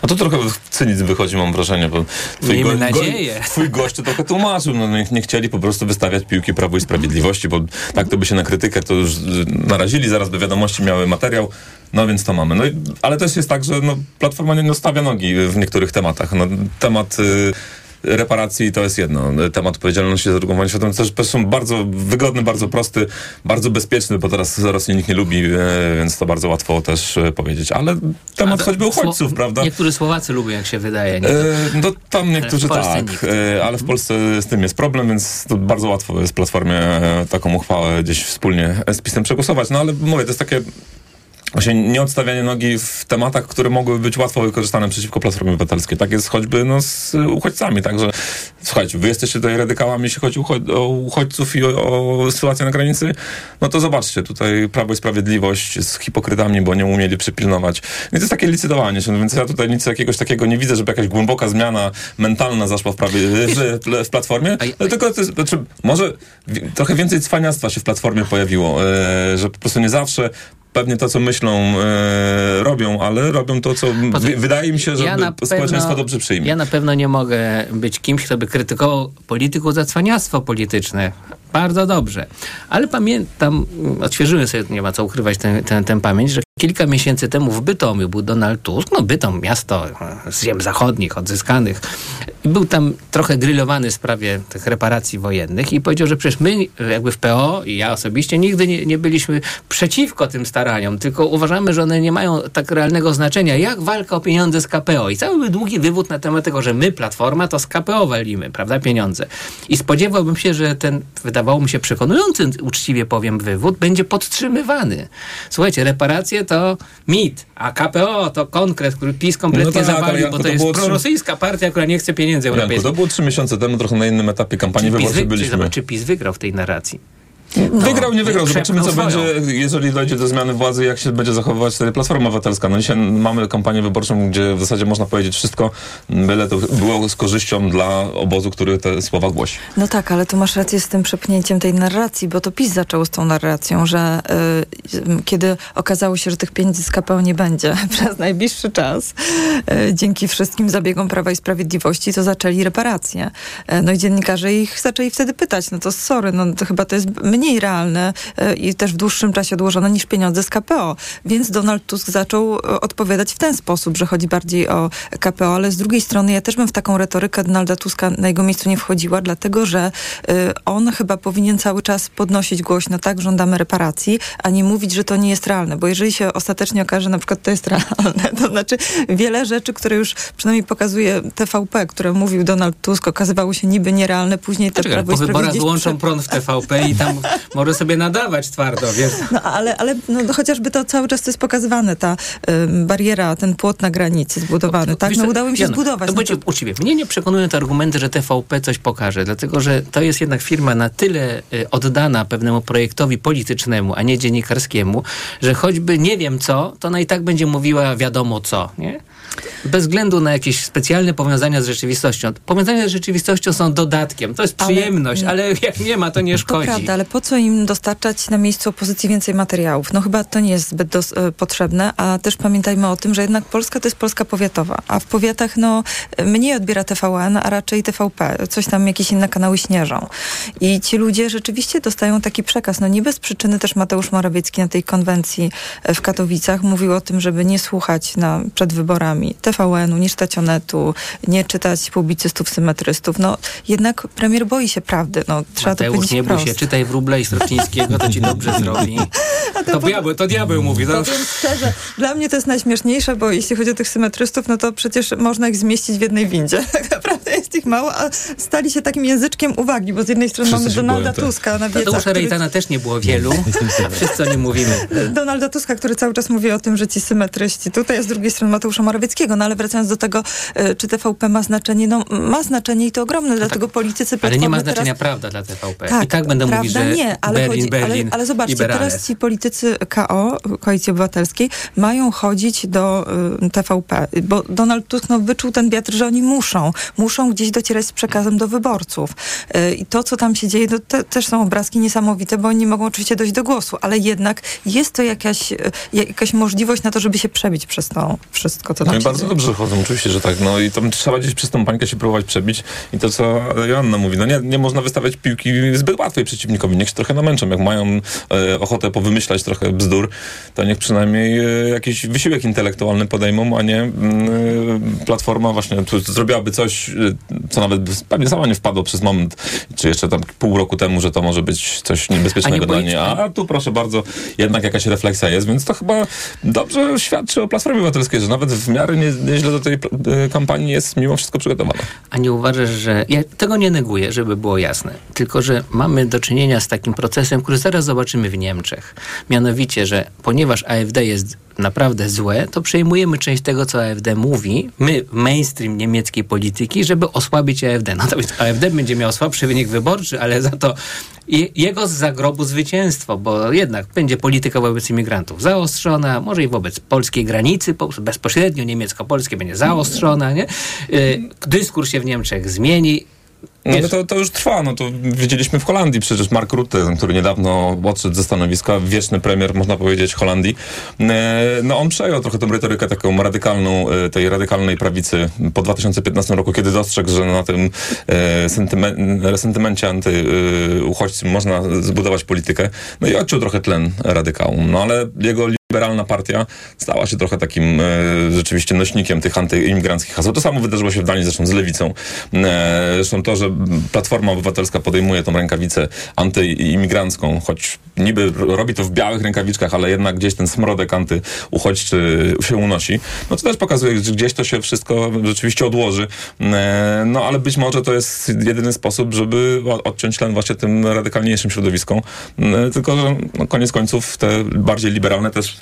A to trochę cynizm wychodzi, mam wrażenie, bo twój, Miejmy nadzieję. twój gość to trochę tłumaczył, no nie, nie chcieli po prostu wystawiać piłki Prawo i Sprawiedliwości, bo tak to by się na krytykę to już y, narazili, zaraz by wiadomości miały materiał, no więc to mamy. No, ale też jest tak, że no, Platforma nie, nie stawia nogi w niektórych tematach. No, temat... Y, reparacji to jest jedno. Temat odpowiedzialności za drugą wojnę światową to też są bardzo wygodny, bardzo prosty, bardzo bezpieczny, bo teraz Rosji nikt nie lubi, e, więc to bardzo łatwo też e, powiedzieć. Ale temat A, choćby uchodźców, prawda? Niektórzy Słowacy lubią, jak się wydaje. Nie? E, no tam niektórzy tak, nikt. e, ale w Polsce z tym jest problem, więc to bardzo łatwo jest Platformie taką uchwałę gdzieś wspólnie z PiSem przegłosować. No ale mówię, to jest takie właśnie nieodstawianie nogi w tematach, które mogłyby być łatwo wykorzystane przeciwko Platformie Obywatelskiej. Tak jest choćby no, z uchodźcami. Także słuchajcie, wy jesteście tutaj radykałami, jeśli chodzi o uchod- o uchodźców i o, o sytuację na granicy, no to zobaczcie, tutaj Prawo i Sprawiedliwość z hipokrytami, bo nie umieli przypilnować. I to jest takie licytowanie się, no więc ja tutaj nic jakiegoś takiego nie widzę, żeby jakaś głęboka zmiana mentalna zaszła w, prawie, w, Platformie, no, tylko to jest, znaczy, może trochę więcej cwaniactwa się w Platformie pojawiło, e, że po prostu nie zawsze pewnie to, co myślą, e, robią, ale robią to, co wy, wydaje mi się, że Ja społeczeństwo pewno- dobrze przyjmie. Ja na pewno nie mogę być kimś, kto by krytykował polityków za cwaniactwo polityczne. Bardzo dobrze. Ale pamiętam, odświeżyłem sobie, nie ma co ukrywać tę pamięć, że kilka miesięcy temu w Bytomiu był Donald Tusk. No Bytom, miasto e, z ziem zachodnich, odzyskanych. Był tam trochę grillowany w sprawie tych reparacji wojennych i powiedział, że przecież my e, jakby w PO i ja osobiście nigdy nie, nie byliśmy przeciwko tym staraniom, tylko uważamy, że one nie mają tak realnego znaczenia, jak walka o pieniądze z KPO. I cały był długi wywód na temat tego, że my, Platforma, to z KPO walimy, prawda, pieniądze. I spodziewałbym się, że ten, wydawało mi się przekonujący, uczciwie powiem, wywód będzie podtrzymywany. Słuchajcie, reparacje to mit, a KPO to konkret, który PiS kompletnie No tak, zawalił, Janku, bo to to jest trzy- prorosyjska partia, która nie chce pieniędzy Janku, europejskich. to było trzy miesiące temu, trochę na innym etapie kampanii Czy PiS, wyborczej wy, czy, byliśmy. zobacz, czy PiS wygrał w tej narracji? Wygrał, nie wygrał. Zobaczymy, co swoją. będzie, jeżeli dojdzie do zmiany władzy, jak się będzie zachowywać wtedy Platforma Obywatelska. No dzisiaj mamy kampanię wyborczą, gdzie w zasadzie można powiedzieć wszystko, byle to było z korzyścią dla obozu, który te słowa głosi. No tak, ale tu masz rację z tym przepchnięciem tej narracji, bo to PiS zaczął z tą narracją, że y, kiedy okazało się, że tych pieniędzy z KPO nie będzie [laughs] przez najbliższy czas, y, dzięki wszystkim zabiegom Prawa i Sprawiedliwości, to zaczęli reparacje. Y, no i dziennikarze ich zaczęli wtedy pytać, no to sorry, no to chyba to jest mniej realne y, i też w dłuższym czasie odłożone niż pieniądze z KPO. Więc Donald Tusk zaczął y, odpowiadać w ten sposób, że chodzi bardziej o KPO, ale z drugiej strony ja też bym w taką retorykę Donalda Tuska na jego miejscu nie wchodziła, dlatego że y, on chyba powinien cały czas podnosić głośno, tak, żądamy reparacji, a nie mówić, że to nie jest realne, bo jeżeli się ostatecznie okaże, że na przykład to jest realne, [laughs] to znaczy wiele rzeczy, które już przynajmniej pokazuje TVP, które mówił Donald Tusk, okazywało się niby nierealne, później te Czekaj, Prawo i po wyborach Sprawiedliwość wyłączą prąd w TVP i tam [laughs] może sobie nadawać twardo, wiesz. No ale, ale no, chociażby to cały czas to jest pokazywane, ta bariera, ten płot na granicy zbudowany, tak? No udało im się Jano, zbudować. To No będzie uczciwie. Mnie nie przekonują te argumenty, że TVP coś pokaże, dlatego że to jest jednak firma na tyle y, oddana pewnemu projektowi politycznemu, a nie dziennikarskiemu, że choćby nie wiem co, to ona i tak będzie mówiła wiadomo co, nie? Bez względu na jakieś specjalne powiązania z rzeczywistością. Powiązania z rzeczywistością są dodatkiem. To jest Ale- przyjemność, ale jak nie ma, to nie To szkodzi. prawda, ale po co im dostarczać na miejscu opozycji więcej materiałów? No chyba to nie jest zbyt dos- e, potrzebne, a też pamiętajmy o tym, że jednak Polska to jest Polska powiatowa, a w powiatach no mniej odbiera TVN, a raczej TVP. Coś tam jakieś inne kanały śnieżą. I ci ludzie rzeczywiście dostają taki przekaz. No nie bez przyczyny też Mateusz Morawiecki na tej konwencji e, w Katowicach mówił o tym, żeby nie słuchać na, przed wyborami TVN-u, nie czytać Onetu, nie czytać publicystów, symetrystów. No jednak premier boi się prawdy. No, trzeba to Mateusz, powiedzieć nie bój się, czytaj wróble i [laughs] Straczyńskiego, to ci dobrze zrobi. To diabeł, to diabeł mówi. To... Powiem szczerze, dla mnie to jest najśmieszniejsze, bo jeśli chodzi o tych symetrystów, no to przecież można ich zmieścić w jednej windzie. [laughs] Tak naprawdę jest ich mało, a stali się takim języczkiem uwagi, bo z jednej strony Wszyscy mamy Donalda boją, tak. Tuska na wiecach, Tadeusza który... Rejtana też nie było wielu, [laughs] wszyscy o nim mówimy. Donalda Tuska, który cały czas mówi o tym, że ci symetryści tutaj, a z drugiej strony Mateusza Morawieckiego. No ale wracając do tego, e, czy TVP ma znaczenie, no ma znaczenie i to ogromne, dlatego politycy No tak. Ale nie ma znaczenia teraz... prawda dla TVP. Tak, I tak będę mówić, że nie, ale, Berlin, chodzi, Berlin, ale, ale zobaczcie, teraz ci politycy KO, Koalicji Obywatelskiej, mają chodzić do y, TVP, bo Donald Tusk no, wyczuł ten wiatr, że oni muszą, muszą gdzieś docierać z przekazem do wyborców. Y, I to, co tam się dzieje, to te, też są obrazki niesamowite, bo oni mogą oczywiście dojść do głosu, ale jednak jest to jakaś, y, jakaś możliwość na to, żeby się przebić przez to wszystko, co tam bardzo dobrze chodzą, oczywiście, że tak. No i tam trzeba gdzieś przez tą pańkę się próbować przebić. I to, co Joanna mówi, no nie, nie można wystawiać piłki zbyt łatwej przeciwnikowi. Niech się trochę namęczą. Jak mają e, ochotę powymyślać trochę bzdur, to niech przynajmniej e, jakiś wysiłek intelektualny podejmą, a nie mm, e, Platforma właśnie tu zrobiłaby coś, e, co nawet pewnie sama nie wpadło przez moment, czy jeszcze tam pół roku temu, że to może być coś niebezpiecznego dla niej. A tu proszę bardzo, jednak jakaś refleksja jest, więc to chyba dobrze świadczy o Platformie Obywatelskiej, że nawet w miarę nie, nieźle do tej e, kampanii jest mimo wszystko przygotowana. A nie uważasz, że. Ja tego nie neguję, żeby było jasne. Tylko, że mamy do czynienia z takim procesem, który zaraz zobaczymy w Niemczech. Mianowicie, że ponieważ AfD jest naprawdę złe, to przejmujemy część tego, co AfD mówi, my, mainstream niemieckiej polityki, żeby osłabić AfD. Natomiast AfD będzie miał słabszy wynik wyborczy, ale za to je- jego z zagrobu zwycięstwo, bo jednak będzie polityka wobec imigrantów zaostrzona, może i wobec polskiej granicy, po- bezpośrednio niemiecko-polskiej będzie zaostrzona, nie? Y, Dyskurs się w Niemczech zmieni. No to, to już trwa, no to widzieliśmy w Holandii przecież Mark Rutte, który niedawno odszedł ze stanowiska, wieczny premier, można powiedzieć, Holandii. E, No on przejął trochę tą retorykę taką radykalną, e, tej radykalnej prawicy po 2015 roku, kiedy dostrzegł, że na tym e, sentymen, resentymencie antyuchodźców można zbudować politykę. No i odciął trochę tlen radykałom. No ale jego liberalna partia stała się trochę takim e, rzeczywiście nośnikiem tych antyimigranckich haseł. To samo wydarzyło się w Danii zresztą z lewicą. E, zresztą to, że Platforma Obywatelska podejmuje tą rękawicę antyimigrancką, choć niby robi to w białych rękawiczkach, ale jednak gdzieś ten smrodek antyuchodźczy się unosi, no to też pokazuje, że gdzieś to się wszystko rzeczywiście odłoży. E, no ale być może to jest jedyny sposób, żeby odciąć tlen właśnie tym radykalniejszym środowiskom. E, tylko, że no, koniec końców te bardziej liberalne też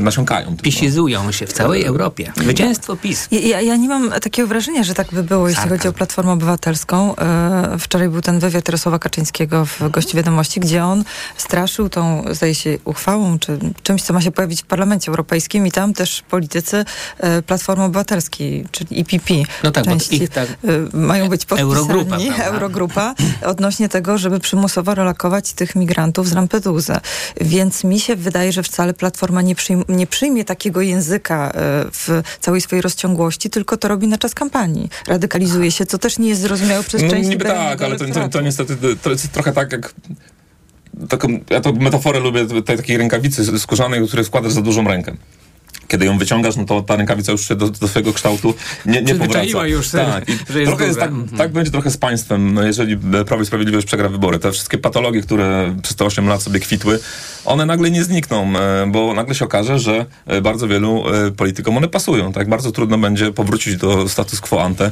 nasiąkają. Pisizują się w całej Europie. Zwycięstwo PiS. Ja, ja, ja nie mam takiego wrażenia, że tak by było, jeśli chodzi o Platformę Obywatelską. E, wczoraj był ten wywiad Jarosława Kaczyńskiego w Gości Wiadomości, gdzie on straszył tą, zdaje się, uchwałą, czy czymś, co ma się pojawić w Parlamencie Europejskim i tam też politycy e, Platformy Obywatelskiej, czyli IPP, No tak, bo części, ich tak- e, mają być podpisani, Eurogrupa, [laughs] prawda? Eurogrupa, odnośnie tego, żeby przymusowo relokować tych migrantów z Lampeduzy. Więc mi się wydaje, że wcale Platforma nie, przyjm- nie przyjmie takiego języka e, w całej swojej rozciągłości, tylko to robi na czas kampanii. Radykalizuje się, co też nie jest zrozumiałe przez No część niby liberalnego tak, ale to, to, to niestety to jest trochę tak jak taką, ja to metaforę lubię tej takiej rękawicy skórzanej, której wkładasz za dużą rękę. Kiedy ją wyciągasz, no to ta rękawica już się do, do swojego kształtu nie, nie powraca. już, tak. [laughs] I że jest trochę jest tak, Mhm. tak będzie trochę z państwem, no jeżeli Prawo i Sprawiedliwość przegra wybory. Te wszystkie patologie, które przez te 8 lat sobie kwitły, one nagle nie znikną, e, bo nagle się okaże, że e, bardzo wielu e, politykom one pasują. Tak bardzo trudno będzie powrócić do status quo ante,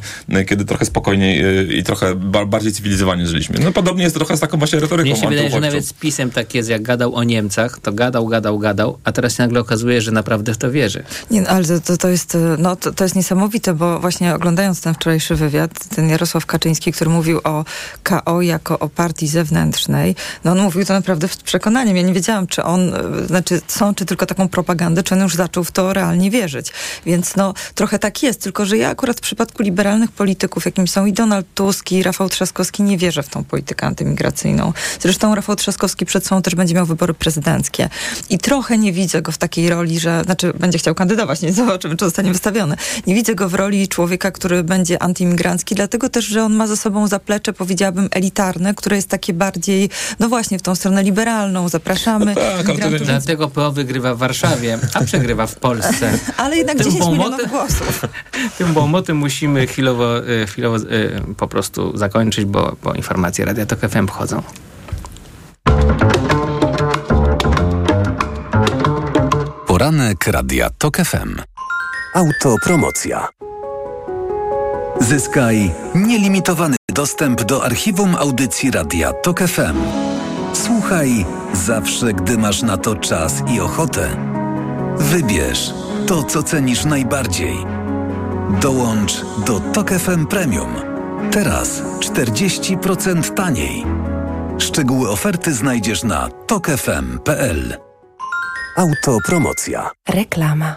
kiedy trochę spokojniej i trochę ba- bardziej cywilizowanie żyliśmy. No podobnie jest trochę z taką właśnie retoryką Mnie się wydaje, że nawet z pisem tak jest, jak gadał o Niemcach, to gadał, gadał, gadał, a teraz się nagle okazuje, że naprawdę w to wierzy. Nie, no, ale to, to, jest, no, to, to jest niesamowite, bo właśnie oglądając ten wczorajszy wywiad, ten Jarosław Kaczyński, który mówił o KO jako o partii zewnętrznej, no on mówił to naprawdę z przekonaniem. Ja nie wiedziałam, czy on, e, znaczy są, czy tylko taką propagandę, czy on już zaczął w to realnie wierzyć. Więc no, trochę tak jest, tylko że ja akurat w przypadku liberalnych polityków, jakim są i Donald Tusk, i Rafał Trzaskowski, nie wierzę w tą politykę antymigracyjną. Zresztą Rafał Trzaskowski przed sobą też będzie miał wybory prezydenckie. I trochę nie widzę go w takiej roli, że, znaczy będzie chciał kandydować, nie zobaczymy, czy zostanie wystawiony. Nie widzę go w roli człowieka, który będzie antyimigrancki, dlatego też, że on ma za sobą zaplecze, powiedziałabym, elitarne, które jest takie bardziej, no właśnie, w tą stronę liberalną. Zapraszamy. Tak, migrantów, Dlatego PO wygrywa w Warszawie, a przegrywa w Polsce. [laughs] Ale jednak Tym 10 milionów łomotem- głosów. [laughs] Tym łomotem musimy chwilowo, e, chwilowo e, po prostu zakończyć, bo, bo informacje Radia Tok FM wchodzą. Poranek Radia TOK FM. Autopromocja. Zyskaj nielimitowany dostęp do archiwum audycji Radia TOK FM. Słuchaj zawsze, gdy masz na to czas i ochotę. Wybierz to, co cenisz najbardziej. Dołącz do TOK FM Premium. Teraz 40% taniej. Szczegóły oferty znajdziesz na tokefm.pl. Autopromocja. Reklama.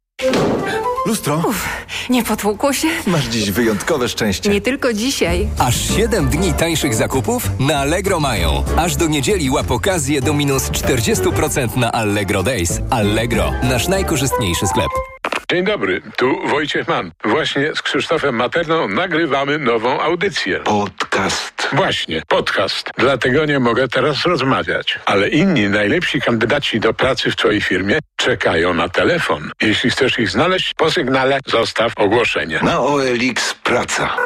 Lustro? Nie potłukło się? Masz dziś wyjątkowe szczęście. Nie tylko dzisiaj. Aż 7 dni tańszych zakupów na Allegro mają. Aż do niedzieli łap okazję do minus 40% na Allegro Days. Allegro, nasz najkorzystniejszy sklep. Dzień dobry, tu Wojciech Mann. Właśnie z Krzysztofem Materną nagrywamy nową audycję. Podcast. Właśnie, podcast. Dlatego nie mogę teraz rozmawiać. Ale inni najlepsi kandydaci do pracy w Twojej firmie czekają na telefon. Jeśli chcesz ich znaleźć, po sygnale zostaw ogłoszenie. Na OLX Praca.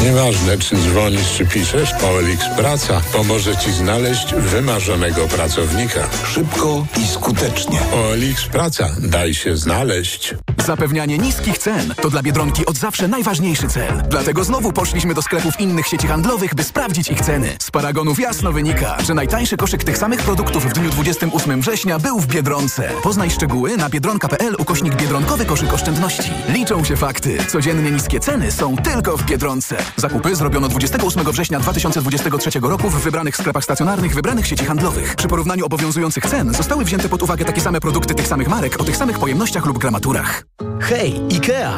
Nieważne, czy dzwonisz, czy piszesz, OLX Praca pomoże Ci znaleźć wymarzonego pracownika. Szybko i skutecznie. OLX Praca. Daj się znaleźć. Zapewnianie niskich cen to dla Biedronki od zawsze najważniejszy cel. Dlatego znowu poszliśmy do sklepów innych sieci handlowych, by sprawdzić ich ceny. Z paragonów jasno wynika, że najtańszy koszyk tych samych produktów w dniu 28 września był w Biedronce. Poznaj szczegóły na biedronka.pl ukośnik Biedronkowy koszyk oszczędności. Liczą się fakty. Codziennie niskie ceny są tylko w Biedronce. Zakupy zrobiono 28 września 2023 roku w wybranych sklepach stacjonarnych wybranych sieci handlowych. Przy porównaniu obowiązujących cen zostały wzięte pod uwagę takie same produkty tych samych marek o tych samych pojemnościach lub gramaturach. Hej, IKEA!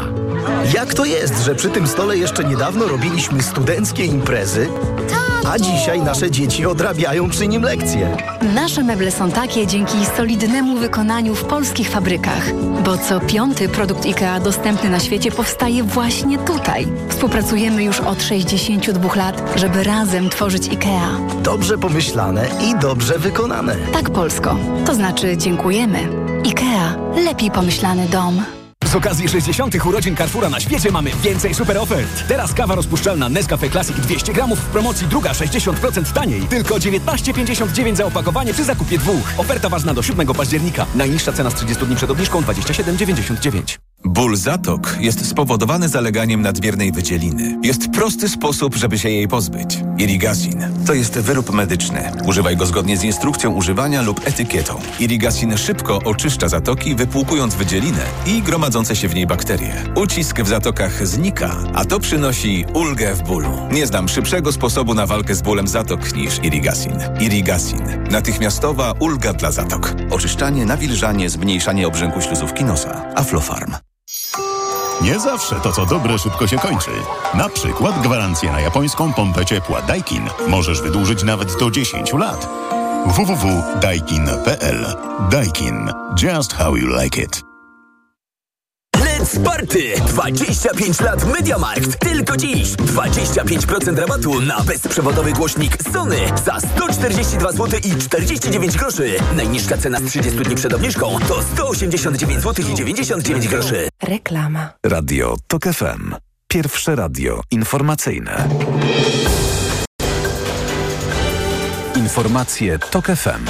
Jak to jest, że przy tym stole jeszcze niedawno robiliśmy studenckie imprezy, a dzisiaj nasze dzieci odrabiają przy nim lekcje? Nasze meble są takie dzięki solidnemu wykonaniu w polskich fabrykach, bo co piąty produkt IKEA dostępny na świecie powstaje właśnie tutaj. Współpracujemy już od 62 lat, żeby razem tworzyć IKEA. Dobrze pomyślane i dobrze wykonane. Tak, Polsko. To znaczy dziękujemy. IKEA. Lepiej pomyślany dom. Z okazji 60. urodzin Carrefoura na świecie mamy więcej super ofert. Teraz kawa rozpuszczalna Nescafe Classic 200 gramów w promocji druga 60% taniej. Tylko 19,59 za opakowanie przy zakupie dwóch. Oferta ważna do 7 października. Najniższa cena z 30 dni przed obniżką 27,99. Ból zatok jest spowodowany zaleganiem nadmiernej wydzieliny. Jest prosty sposób, żeby się jej pozbyć. Irigasin. To jest wyrób medyczny. Używaj go zgodnie z instrukcją używania lub etykietą. Irigasin szybko oczyszcza zatoki, wypłukując wydzielinę i gromadzące się w niej bakterie. Ucisk w zatokach znika, a to przynosi ulgę w bólu. Nie znam szybszego sposobu na walkę z bólem zatok niż Irigasin. Irigasin. Natychmiastowa ulga dla zatok. Oczyszczanie, nawilżanie, zmniejszanie obrzęku śluzówki nosa. Aflofarm. Nie zawsze to, co dobre, szybko się kończy. Na przykład gwarancję na japońską pompę ciepła Daikin możesz wydłużyć nawet do 10 lat. www.daikin.pl Daikin. Just how you like it. Let's Party! 25 lat MediaMarkt. Tylko dziś 25% rabatu na bezprzewodowy głośnik Sony za 142 zł i 49 groszy. Najniższa cena z 30 dni przed obniżką to 189 zł i 99 groszy. Reklama. Radio TOK FM. Pierwsze radio informacyjne. Informacje TOK FM.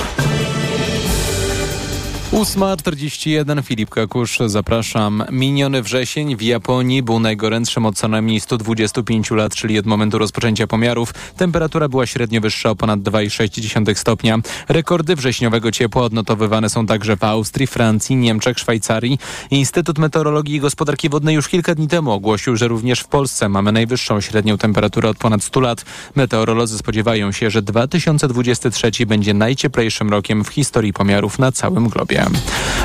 8.41 Filip Kakusz, zapraszam. Miniony wrzesień w Japonii był najgorętszym od co najmniej 125 lat, czyli od momentu rozpoczęcia pomiarów. Temperatura była średnio wyższa o ponad 2,6 stopnia. Rekordy wrześniowego ciepła odnotowywane są także w Austrii, Francji, Niemczech, Szwajcarii. Instytut Meteorologii i Gospodarki Wodnej już kilka dni temu ogłosił, że również w Polsce mamy najwyższą średnią temperaturę od ponad 100 lat. Meteorolodzy spodziewają się, że 2023 będzie najcieplejszym rokiem w historii pomiarów na całym globie.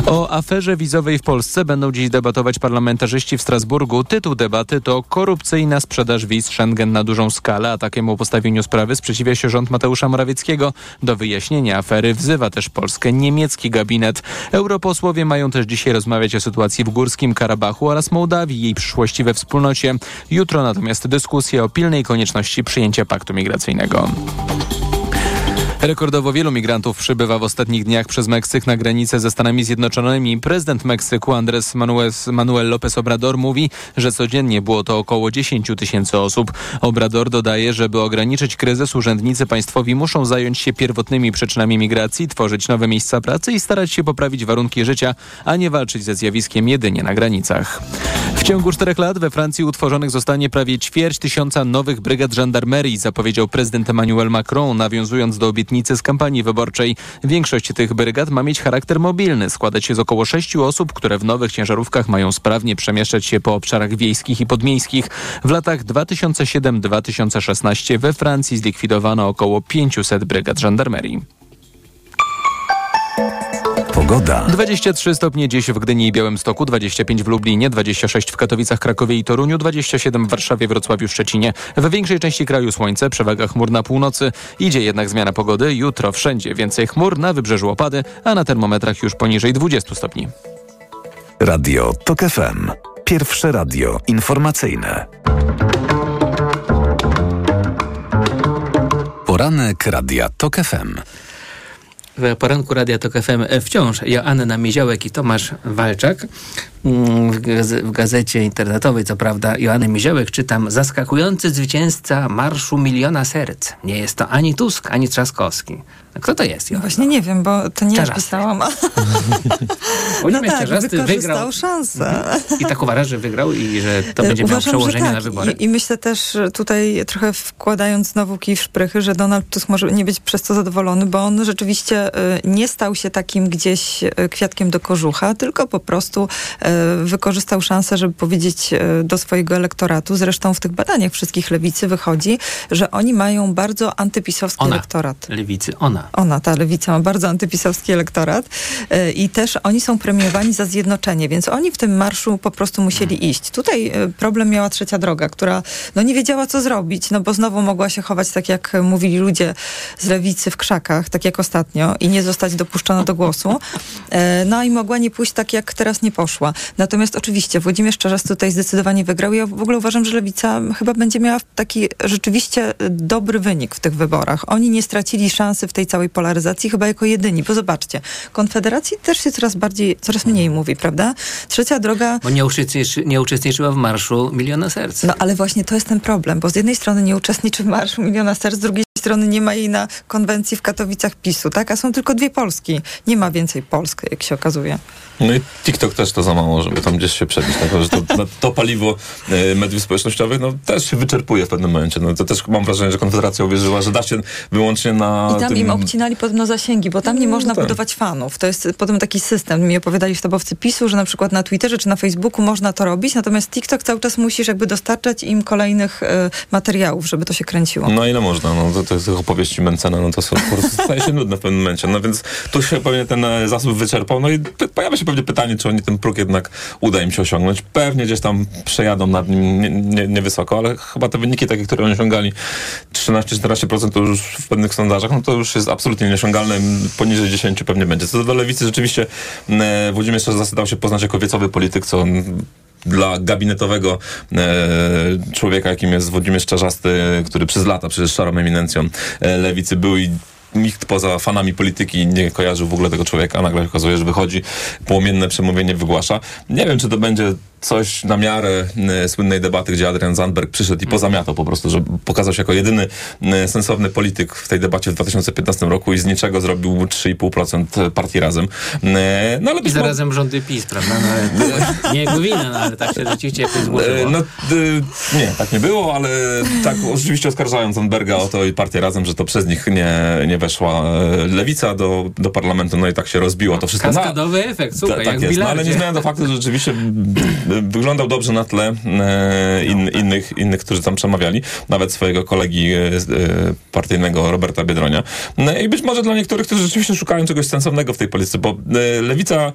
O aferze wizowej w Polsce będą dziś debatować parlamentarzyści w Strasburgu. Tytuł debaty to korupcyjna sprzedaż wiz Schengen na dużą skalę, a takiemu postawieniu sprawy sprzeciwia się rząd Mateusza Morawieckiego. Do wyjaśnienia afery wzywa też Polskę niemiecki gabinet. Europosłowie mają też dzisiaj rozmawiać o sytuacji w Górskim Karabachu oraz Mołdawii, jej przyszłości we wspólnocie. Jutro natomiast dyskusja o pilnej konieczności przyjęcia paktu migracyjnego. Rekordowo wielu migrantów przybywa w ostatnich dniach przez Meksyk na granicę ze Stanami Zjednoczonymi. Prezydent Meksyku Andrés Manuel, Manuel López Obrador mówi, że codziennie było to około 10 tysięcy osób. Obrador dodaje, żeby ograniczyć kryzys, urzędnicy państwowi muszą zająć się pierwotnymi przyczynami migracji, tworzyć nowe miejsca pracy i starać się poprawić warunki życia, a nie walczyć ze zjawiskiem jedynie na granicach. W ciągu czterech lat we Francji utworzonych zostanie prawie ćwierć tysiąca nowych brygad żandarmerii, zapowiedział prezydent Emmanuel Macron, nawiązując do obietnicy z kampanii wyborczej. Większość tych brygad ma mieć charakter mobilny, składać się z około sześciu osób, które w nowych ciężarówkach mają sprawnie przemieszczać się po obszarach wiejskich i podmiejskich. W latach 2007-2016 we Francji zlikwidowano około 500 brygad żandarmerii. Pogoda. 23 stopnie dziś w Gdyni i Białymstoku, 25 w Lublinie, 26 w Katowicach, Krakowie i Toruniu, 27 w Warszawie, Wrocławiu, Szczecinie. W większej części kraju słońce, przewaga chmur na północy. Idzie jednak zmiana pogody. Jutro wszędzie więcej chmur, na wybrzeżu opady, a na termometrach już poniżej 20 stopni. Radio TOK FM. Pierwsze radio informacyjne. Poranek Radia TOK FM. W poranku Radia Tok FM wciąż Joanna Miziołek i Tomasz Walczak. Mm, W, gaze- w gazecie internetowej, co prawda, Joanny Miziołek czytam zaskakujący zwycięzca Marszu Miliona Serc. Nie jest to ani Tusk, ani Trzaskowski. Kto to jest? No właśnie nie wiem, bo to nie ja Czarzasty. pisałam. a- [laughs] Bo No tak, Czarzasty wykorzystał wygrał. szansę. I tak uważasz, że wygrał i że to będzie miało przełożenie że na tak. wybory? I, I myślę też tutaj trochę wkładając znowu kij w szprychy, że Donald Tusk może nie być przez to zadowolony, bo on rzeczywiście y, nie stał się takim gdzieś y, kwiatkiem do kożucha, tylko po prostu wykorzystał szansę, żeby powiedzieć do swojego elektoratu, zresztą w tych badaniach wszystkich lewicy wychodzi, że oni mają bardzo antypisowski Ona. elektorat. Lewicy, ona. Ona, ta lewica ma bardzo antypisowski elektorat y, i też oni są premiowani za zjednoczenie, więc oni w tym marszu po prostu musieli iść. Tutaj y, problem miała trzecia droga, która no nie wiedziała co zrobić, no bo znowu mogła się chować tak jak mówili ludzie z lewicy w krzakach, tak jak ostatnio i nie zostać dopuszczona do głosu. E, No i mogła nie pójść tak jak teraz nie poszła. Natomiast oczywiście Włodzimierz Czarzasty tutaj zdecydowanie wygrał. Ja w ogóle uważam, że lewica chyba będzie miała taki rzeczywiście dobry wynik w tych wyborach. Oni nie stracili szansy w tej całej polaryzacji chyba jako jedyni, bo zobaczcie, Konfederacji też się coraz bardziej, coraz mniej mówi, prawda? Trzecia droga Bo nie, uczestniczy, nie uczestniczyła w Marszu Miliona Serc. no ale właśnie to jest ten problem, bo z jednej strony nie uczestniczy w Marszu Miliona Serc, z drugiej strony nie ma jej na konwencji w Katowicach PiSu, tak? A są tylko dwie Polski. Nie ma więcej Polski, jak się okazuje. No i TikTok też to za mało, żeby tam gdzieś się przebić. Tak? Że to, to, paliwo e, mediów społecznościowych no, też się wyczerpuje w pewnym momencie. No, to też mam wrażenie, że Konfederacja uwierzyła, że da się wyłącznie na I tam tym... obcinali podobno zasięgi, bo tam nie można tak. budować fanów. To jest podobno taki system. Mi opowiadali sztabowcy PiSu, że na przykład na Twitterze czy na Facebooku można to robić, natomiast TikTok cały czas musisz jakby dostarczać im kolejnych e, materiałów, żeby to się kręciło. No ile można? No, to, to jest tych opowieści Mencena, no to są, po prostu [laughs] staje się nudne w pewnym momencie. No więc tu się pewnie ten e, zasób wyczerpał. No i pojawia się pewnie pytanie, czy oni ten próg jednak uda im się osiągnąć. Pewnie gdzieś tam przejadą nad nim nie- nie- niewysoko, ale chyba te wyniki takie, które oni osiągali 13-14% to już w pewnych sondażach, no to już jest absolutnie nieosiągalne. Poniżej 10 pewnie będzie. Co do lewicy rzeczywiście e, Włodzimierz Czarzasty dał się poznać jako wiecowy polityk, co on dla gabinetowego e, człowieka, jakim jest Włodzimierz Czarzasty, który przez lata przecież szarą eminencją e, lewicy był i nikt poza fanami polityki nie kojarzył w ogóle tego człowieka. Nagle się okazuje, że wychodzi, płomienne przemówienie wygłasza. Nie wiem, czy to będzie coś na miarę e, słynnej debaty, gdzie Adrian Zandberg przyszedł i pozamiatał po prostu, że pokazał się jako jedyny e, sensowny polityk w tej debacie w 2015 roku i z niczego zrobił 3,5% partii razem. E, No ale I zarazem rządy PiS, prawda? No, ale, [laughs] nie jego wina, no, ale tak się rzeczywiście jakoś E, złożyło. No, y, nie, tak nie było, ale tak oczywiście oskarżają Zandberga o to i partię razem, że to przez nich nie, nie weszła e, lewica do, do parlamentu, no i tak się rozbiło to wszystko. No, Kaskadowy efekt, ta- słuchaj, tak jest, no, ale nie zmienia do faktu, że rzeczywiście [clears throat] wyglądał dobrze na tle e, in, innych, innych, którzy tam przemawiali, nawet swojego kolegi e, partyjnego Roberta Biedronia. No i być może dla niektórych, którzy rzeczywiście szukają czegoś sensownego w tej polityce, bo lewica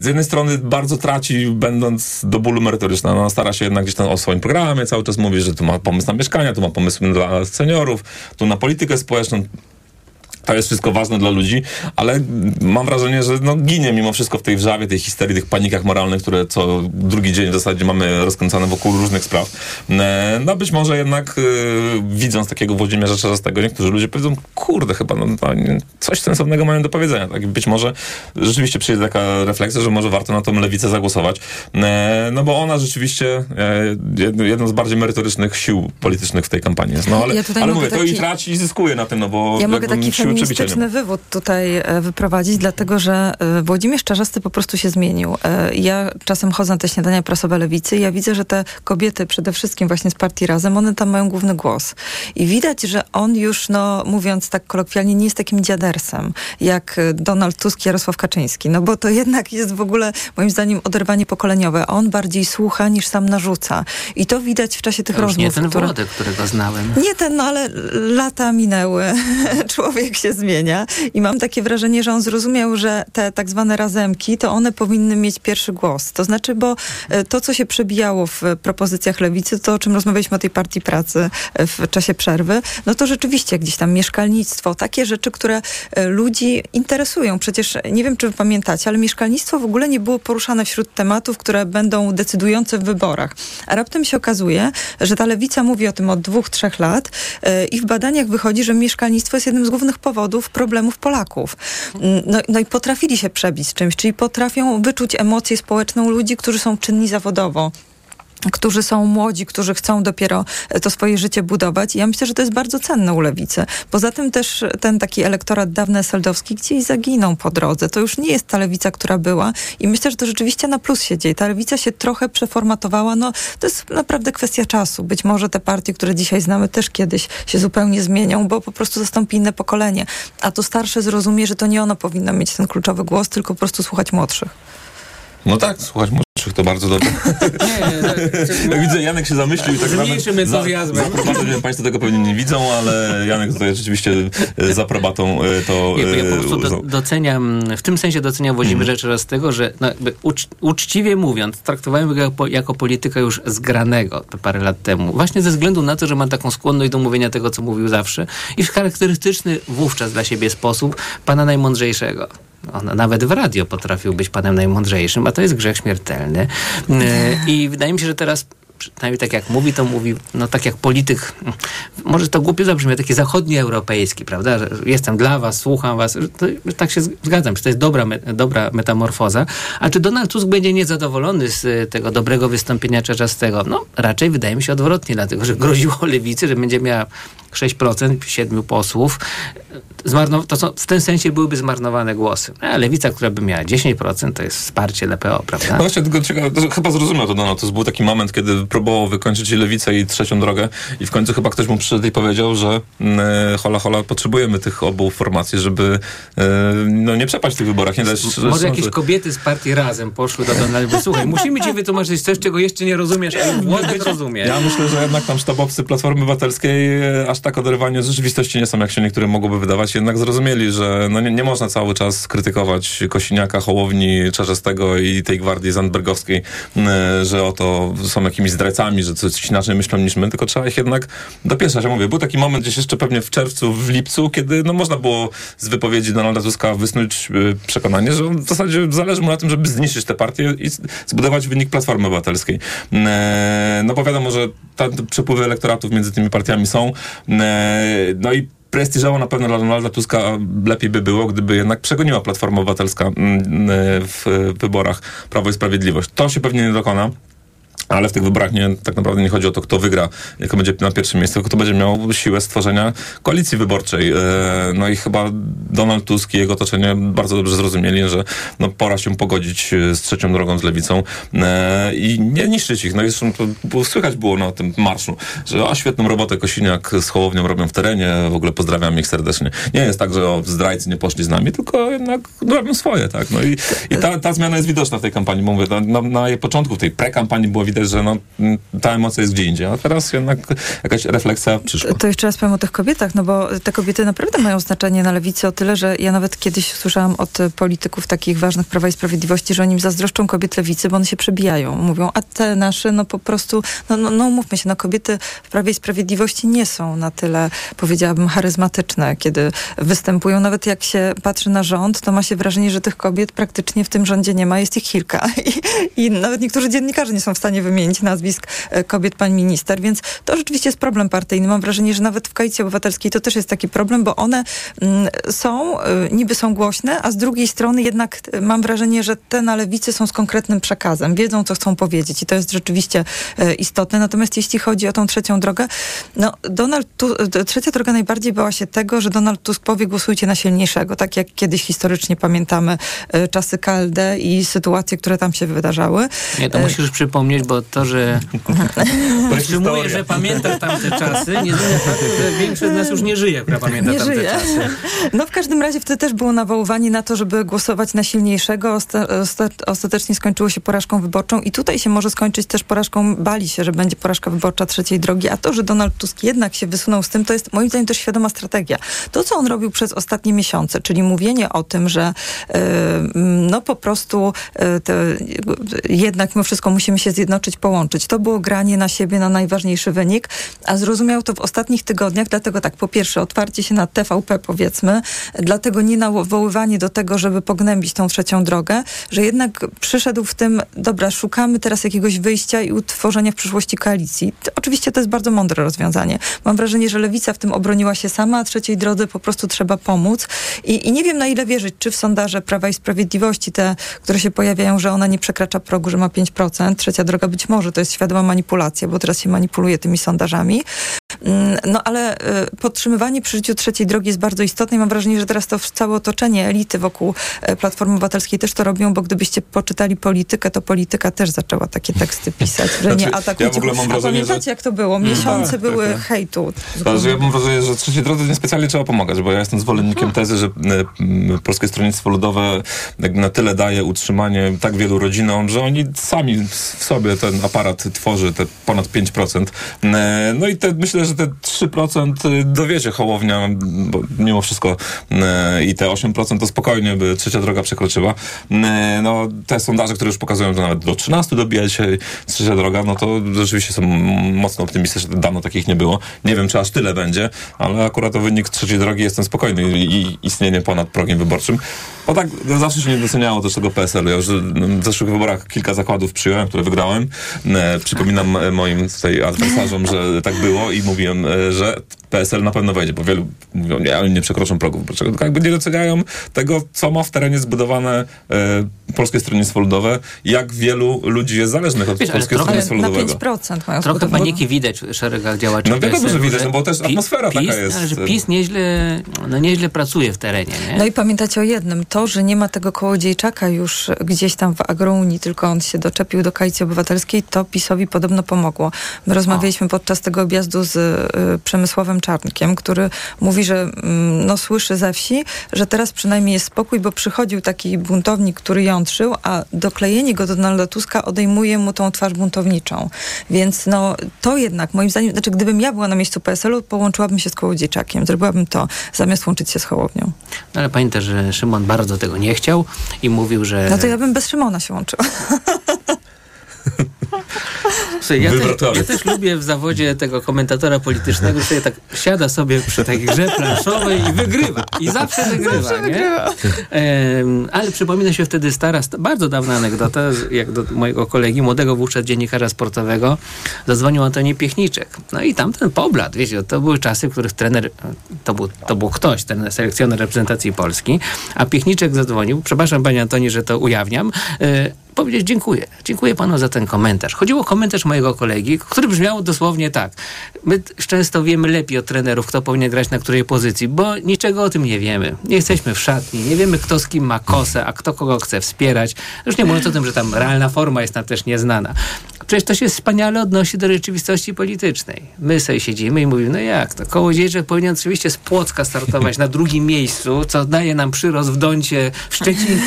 z jednej strony bardzo traci, będąc do bólu merytoryczna. No, stara się jednak gdzieś tam o swoim programie cały czas mówić, że tu ma pomysł na mieszkania, tu ma pomysł dla seniorów, tu na politykę społeczną. To jest wszystko ważne dla ludzi, ale mam wrażenie, że no, ginie mimo wszystko w tej wrzawie, tej histerii, tych panikach moralnych, które co drugi dzień w zasadzie mamy rozkręcane wokół różnych spraw. E, no być może jednak e, widząc takiego Włodzimierza Czarzastego, niektórzy ludzie powiedzą, kurde, chyba no, no, coś sensownego mają do powiedzenia. Tak? Być może rzeczywiście przyjdzie taka refleksja, że może warto na tą lewicę zagłosować. E, no bo ona rzeczywiście e, jedną z bardziej merytorycznych sił politycznych w tej kampanii jest. No ale, Ja ale mówię, to taki- i traci i zyskuje na tym, no bo Ja mogę taki siły feministyczny wywód tutaj e, wyprowadzić, dlatego że e, Włodzimierz Czarzasty po prostu się zmienił. E, Ja czasem chodzę na te śniadania prasowe lewicy i ja widzę, że te kobiety przede wszystkim właśnie z partii Razem, one tam mają główny głos. I widać, że on już, no mówiąc tak kolokwialnie, nie jest takim dziadersem, jak Donald Tusk, Jarosław Kaczyński. No bo to [laughs] jednak jest w ogóle, moim zdaniem, oderwanie pokoleniowe. On bardziej słucha niż sam narzuca. I to widać w czasie tych To już rozmów. nie ten które... Włodek, którego znałem. Nie ten, no ale lata minęły. [laughs] Człowiek się zmienia i mam takie wrażenie, że on zrozumiał, że te tak zwane razemki, to one powinny mieć pierwszy głos. To znaczy, bo e, to, co się przebijało w propozycjach lewicy, to o czym rozmawialiśmy o tej partii pracy e, w czasie przerwy, no to rzeczywiście gdzieś tam mieszkalnictwo, takie rzeczy, które e, ludzi interesują. Przecież nie wiem, czy wy pamiętacie, ale mieszkalnictwo w ogóle nie było poruszane wśród tematów, które będą decydujące w wyborach. A raptem się okazuje, że ta lewica mówi o tym od dwóch, trzech lat e, i w badaniach wychodzi, że mieszkalnictwo jest jednym z głównych powodów problemów Polaków. No, no i potrafili się przebić czymś, czyli potrafią wyczuć emocję społeczną ludzi, którzy są czynni zawodowo którzy są młodzi, którzy chcą dopiero e, to swoje życie budować. I ja myślę, że to jest bardzo cenne u lewicy. Poza tym też ten taki elektorat dawny eseldowski gdzieś zaginął po drodze. To już nie jest ta lewica, która była. I myślę, że to rzeczywiście na plus się dzieje. Ta lewica się trochę przeformatowała. No, to jest naprawdę kwestia czasu. Być może te partie, które dzisiaj znamy, też kiedyś się zupełnie zmienią, bo po prostu zastąpi inne pokolenie. A to starsze zrozumie, że to nie ono powinno mieć ten kluczowy głos, tylko po prostu słuchać młodszych. No tak, słuchać młodszych to bardzo dobrze. [laughs] Jak [laughs] widzę, Janek się zamyślił i tak Z mniejszym nawet za, entuzjazmem. za aprobatą, nie wiem, Państwo tego pewnie nie widzą, ale Janek tutaj rzeczywiście e, za aprobatą e, to... Nie, bo ja po e, prostu do, doceniam, w tym sensie doceniam Włodzimierza mm. tego, że no, ucz, uczciwie mówiąc, traktowałem go jako, jako polityka już zgranego te parę lat temu. Właśnie ze względu na to, że ma taką skłonność do mówienia tego, co mówił zawsze i w charakterystyczny wówczas dla siebie sposób pana najmądrzejszego. On nawet w radio potrafił być panem najmądrzejszym, a to jest grzech śmiertelny. E, I wydaje mi się, że teraz przynajmniej tak jak mówi, to mówi, no tak jak polityk, może to głupio zabrzmi, taki zachodnioeuropejski, prawda, że jestem dla was, słucham was, to, tak się zgadzam, że to jest dobra, me, dobra metamorfoza. A czy Donald Tusk będzie niezadowolony z y, tego dobrego wystąpienia Czarzastego? No raczej wydaje mi się odwrotnie, dlatego że groziło lewicy, że będzie miała 6%, 7 posłów. Zmarnow- to są, w tym sensie byłyby zmarnowane głosy. A lewica, która by miała 10%, to jest wsparcie LPO, prawda? No właśnie, tylko to chyba zrozumiał to Donald. To był taki moment, kiedy próbował wykończyć lewicę i trzecią drogę i w końcu chyba ktoś mu przyszedł i powiedział, że e, hola hola, potrzebujemy tych obu formacji, żeby e, no, nie przepaść w tych wyborach. Nie dać, Może jakieś kobiety z partii razem poszły do Donalda. Słuchaj, musimy ci wytłumaczyć coś, czego jeszcze nie rozumiesz, a Włodek rozumie. Ja myślę, że jednak tam sztabowcy Platformy Obywatelskiej e, aż tak oderwani od rzeczywistości nie są, jak się niektóre mogłoby wydawać. Jednak zrozumieli, że no nie, nie można cały czas krytykować Kosiniaka, Hołowni, Czarzastego i tej gwardii zandbergowskiej, e, że oto są jakimiś zdrajcami, że coś inaczej myślą niż my, tylko trzeba ich jednak dopieszać. Ja mówię, był taki moment gdzieś jeszcze pewnie w czerwcu, w lipcu, kiedy no można było z wypowiedzi Donalda Tuska wysnuć e, przekonanie, że w zasadzie zależy mu na tym, żeby zniszczyć tę partię i zbudować wynik Platformy Obywatelskiej. E, No bo wiadomo, że te przepływy elektoratów między tymi partiami są. E, No i prestiżowo na pewno dla Donalda Tuska lepiej by było, gdyby jednak przegoniła Platforma Obywatelska mm, w wyborach Prawo i Sprawiedliwość. To się pewnie nie dokona. Ale w tych wyborach nie, tak naprawdę nie chodzi o to, kto wygra, kto będzie na pierwszym miejscu, tylko kto będzie miał siłę stworzenia koalicji wyborczej. E, No i chyba Donald Tusk i jego otoczenie bardzo dobrze zrozumieli, że no, pora się pogodzić e, z trzecią drogą, z lewicą e, i nie niszczyć ich. No i zresztą to słychać było na tym marszu, że a świetną robotę Kosiniak z Hołownią robią w terenie, w ogóle pozdrawiam ich serdecznie. Nie jest tak, że o, zdrajcy nie poszli z nami, tylko jednak robią swoje, tak. No i, i ta, ta zmiana jest widoczna w tej kampanii, mówię, na, na, na jej początku, w tej prekampanii było widać, widać, że no, ta emocja jest gdzie indziej. A teraz jednak jakaś refleksja przyszła. To jeszcze raz powiem o tych kobietach, no bo te kobiety naprawdę mają znaczenie na lewicy o tyle, że ja nawet kiedyś słyszałam od polityków takich ważnych Prawa i Sprawiedliwości, że oni zazdroszczą kobiet lewicy, bo one się przebijają. Mówią, a te nasze, no po prostu, no, no, no mówmy się, no kobiety w Prawie i Sprawiedliwości nie są na tyle, powiedziałabym, charyzmatyczne, kiedy występują. Nawet jak się patrzy na rząd, to ma się wrażenie, że tych kobiet praktycznie w tym rządzie nie ma, jest ich kilka. [laughs] I, i nawet niektórzy dziennikarze nie są w stanie wymienić nazwisk e, kobiet pan minister, więc to rzeczywiście jest problem partyjny. Mam wrażenie, że nawet w Koalicji Obywatelskiej to też jest taki problem, bo one mm, są, y, niby są głośne, a z drugiej strony jednak y, mam wrażenie, że te na lewicy są z konkretnym przekazem. Wiedzą, co chcą powiedzieć i to jest rzeczywiście istotne. Natomiast jeśli chodzi o tą trzecią drogę, no Donald tu, trzecia droga najbardziej bała się tego, że Donald Tusk powie głosujcie na silniejszego, tak jak kiedyś historycznie pamiętamy czasy KLD i sytuacje, które tam się wydarzały. Nie, to musisz przypomnieć, bo to, że [laughs] Utrzymuję, że pamiętasz tamte czasy, nie zmienia faktu, że większość z nas już nie żyje, która pamięta nie tamte żyje. czasy. No w każdym razie wtedy też było nawoływanie na to, żeby głosować na silniejszego. Osta ostatecznie skończyło się porażką wyborczą i tutaj się może skończyć też porażką, bali się, że będzie porażka wyborcza trzeciej drogi, a to, że Donald Tusk jednak się wysunął z tym, to jest moim zdaniem też świadoma strategia. To, co on robił przez ostatnie miesiące, czyli mówienie o tym, że yy, no po prostu yy, jednak mimo wszystko musimy się zjednoczyć, połączyć. To było granie na siebie, na najważniejszy wynik, a zrozumiał to w ostatnich tygodniach, dlatego tak, po pierwsze otwarcie się na TVP powiedzmy, dlatego nie nawoływanie do tego, żeby pognębić tą trzecią drogę, że jednak przyszedł w tym, dobra, szukamy teraz jakiegoś wyjścia i utworzenia w przyszłości koalicji. To, oczywiście to jest bardzo mądre rozwiązanie. Mam wrażenie, że Lewica w tym obroniła się sama, a trzeciej drodze po prostu trzeba pomóc i, i nie wiem na ile wierzyć, czy w sondaże Prawa i Sprawiedliwości, te, które się pojawiają, że ona nie przekracza progu, że ma 5%, trzecia droga być może, to jest świadoma manipulacja, bo teraz się manipuluje tymi sondażami. Mm, no ale y, podtrzymywanie przy życiu trzeciej drogi jest bardzo istotne i mam wrażenie, że teraz to całe otoczenie elity wokół e, Platformy Obywatelskiej też to robią, bo gdybyście poczytali politykę, to polityka też zaczęła takie teksty pisać, że znaczy, nie atakujcie. Ja A pamiętacie, że... jak to było? Mm. Miesiące tak, były tak, tak. hejtu. Znaczy, ja mam wrażenie, że trzeciej drodze niespecjalnie trzeba pomagać, bo ja jestem zwolennikiem tezy, że e, Polskie Stronnictwo Ludowe na tyle daje utrzymanie tak wielu rodzinom, że oni sami w sobie ten aparat tworzy, te ponad 5%. E, no i te, myślę, że te 3% dowiecie Hołownia, bo mimo wszystko e, i te 8% to spokojnie by trzecia droga przekroczyła. E, no, te sondaże, które już pokazują, że nawet do 13 dobija się trzecia droga, no to rzeczywiście są mocno optymistyczne. Dawno takich nie było. Nie wiem, czy aż tyle będzie, ale akurat o wynik trzeciej drogi jestem spokojny i istnienie ponad progiem wyborczym. Bo tak zawsze się nie doceniało też tego PSL-u. Ja już w zeszłych wyborach kilka zakładów przyjąłem, które wygrałem. Przypominam e, moim tutaj adwersarzom, że tak było i mówiłem, e, że PSL na pewno wejdzie, bo wielu mówią, nie, ale nie przekroczą progów wyborczego. Tylko jakby nie doceniają tego, co ma w terenie zbudowane e, Polskie Stronnictwo Ludowe, jak wielu ludzi jest zależnych od Wiesz, Polskiego Stronnictwa Ludowego. Na 5% mają Trochę paniki widać w szeregach działaczy No wiadomo, że widać, no bo też atmosfera PiS, taka jest. Ale że PiS nieźle, no nieźle pracuje w terenie. Nie? No i pamiętacie o jednym, to, że nie ma tego kołodziejczaka już gdzieś tam w Agrounii, tylko on się doczepił do Koalicji Obywatelskiej, to PiSowi podobno pomogło. My rozmawialiśmy o. podczas tego objazdu z y, Przemysławem Czarnkiem, który mówi, że y, no, słyszy ze wsi, że teraz przynajmniej jest spokój, bo przychodził taki buntownik, który jątrzył, a doklejenie go do Donalda Tuska odejmuje mu tą twarz buntowniczą. Więc no, to jednak, moim zdaniem, znaczy gdybym ja była na miejscu PSL-u, połączyłabym się z kołodziejczakiem. Zrobiłabym to, zamiast łączyć się z Hołownią. No, ale pamiętaj, że Szymon bardzo tego nie chciał i mówił, że... No to ja bym bez Szymona się łączyła. [laughs] Słuchaj, ja, te, ja, też lubię w zawodzie tego komentatora politycznego, że tak siada sobie przy takiej grze planszowej i wygrywa. I zawsze wygrywa. Zawsze wygrywa. Um, ale przypomina się wtedy stara, bardzo dawna anegdota, jak do mojego kolegi, młodego wówczas dziennikarza sportowego, zadzwonił Antoni Piechniczek. No i tamten poblat, wiecie, to były czasy, w których trener, to był, to był ktoś, ten selekcjoner reprezentacji Polski, a Piechniczek zadzwonił, przepraszam panie Antoni, że to ujawniam, e, powiedzieć dziękuję. Dziękuję panu za ten komentarz. Chodziło o komentarz mojego kolegi, który brzmiał dosłownie tak. My często wiemy lepiej od trenerów, kto powinien grać na której pozycji, bo niczego o tym nie wiemy. Nie jesteśmy w szatni, nie wiemy kto z kim ma kosę, a kto kogo chce wspierać. Już nie mówiąc o tym, że tam realna forma jest nam też nieznana. Przecież to się wspaniale odnosi do rzeczywistości politycznej. My sobie siedzimy i mówimy, no jak to? Kołodziejczak powinien oczywiście z Płocka startować na drugim [laughs] miejscu, co daje nam przyrost w Doncie, w Szczecinie,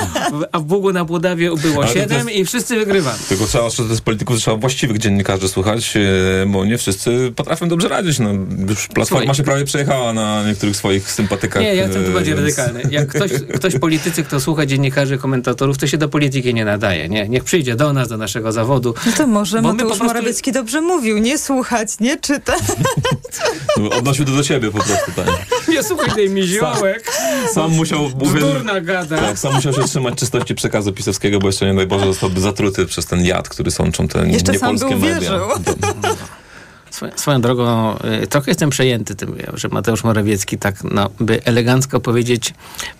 [laughs] a w Bugu na Budawie było Ale to 7 jest- i wszyscy wygrywamy. Tylko trzeba, z polityków trzeba właściwych dziennikarzy słuchać, e, bo nie wszyscy potrafią dobrze radzić. No, już Platforma Słuchaj. się prawie przejechała na niektórych swoich sympatykach. Nie, ja jestem tu e, bardziej więc- radykalny. Jak ktoś, ktoś politycy, kto słucha dziennikarzy, komentatorów, to się do polityki nie nadaje. Nie? Niech przyjdzie do nas, do naszego zawodu. No to może Bo Mateusz po prostu- Morawiecki dobrze mówił, nie słuchać, nie czytać. [laughs] Odnosił to do siebie po prostu. Tak. Nie słuchaj tej miziołek. Sam musiał... Bzdurna gada. Tak, sam musiał się trzymać czystości przekazu pisowskiego, bo jeszcze nie daj Boże zostałby zatruty przez ten jad, który sączą te Jeszcze sam niepolskie był media. wierzył. Swoją, swoją drogą, y, trochę jestem przejęty tym, że Mateusz Morawiecki tak, no, by elegancko powiedzieć,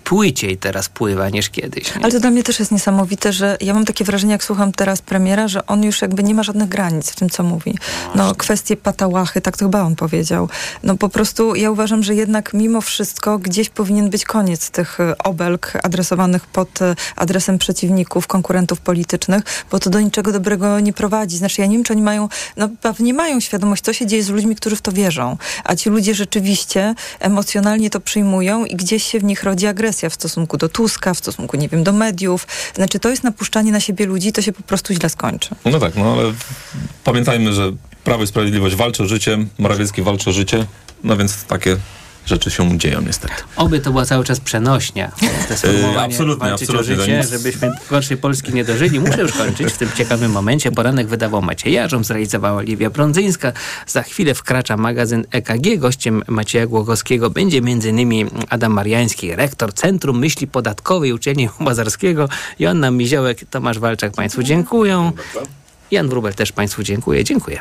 płyciej teraz pływa niż kiedyś. Nie? Ale to dla mnie też jest niesamowite, że ja mam takie wrażenie, jak słucham teraz premiera, że on już jakby nie ma żadnych granic w tym, co mówi. No, kwestie patałachy, tak to chyba on powiedział. No po prostu ja uważam, że jednak mimo wszystko gdzieś powinien być koniec tych y, obelg adresowanych pod y, adresem przeciwników, konkurentów politycznych, bo to do niczego dobrego nie prowadzi. Znaczy ja nie wiem, czy oni mają, no pewnie mają świadomość, co się dzieje z ludźmi, którzy w to wierzą. A ci ludzie rzeczywiście emocjonalnie to przyjmują i gdzieś się w nich rodzi agresja w stosunku do Tuska, w stosunku, nie wiem, do mediów. Znaczy to jest napuszczanie na siebie ludzi, to się po prostu źle skończy. No tak, no ale pamiętajmy, że Prawo i Sprawiedliwość walczy o życie, Morawiecki walczy o życie, no więc takie rzeczy się dzieją niestety. Oby to była cały czas przenośnia. Te sformułowanie Yy, absolutnie, absolutnie, o życie, nic- żebyśmy gorszej Polski nie dożyli. Muszę już kończyć w tym ciekawym momencie. Poranek wydawał Maciej Jarząb, zrealizowała Liwia Brądzyńska. Za chwilę wkracza magazyn EKG. Gościem Macieja Głogowskiego będzie m.in. Adam Mariański, rektor Centrum Myśli Podatkowej Uczelni Łazarskiego. Joanna Miziołek, Tomasz Walczak Państwu dziękują. Jan Wrubel też Państwu dziękuję. Dziękuję.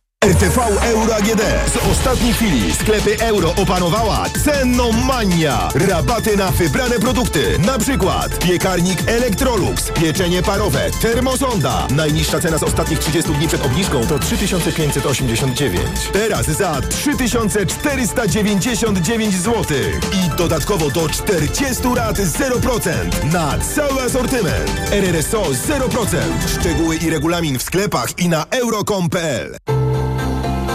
RTV Euro AGD. Z ostatniej chwili sklepy euro opanowała cennomania. Rabaty na wybrane produkty. Na przykład piekarnik Electrolux, pieczenie parowe, termosonda. Najniższa cena z ostatnich 30 dni przed obniżką to 3589. Teraz za 3499 zł. I dodatkowo do 40 rat 0% na cały asortyment. RRSO 0%. Szczegóły i regulamin w sklepach i na euro.com.pl.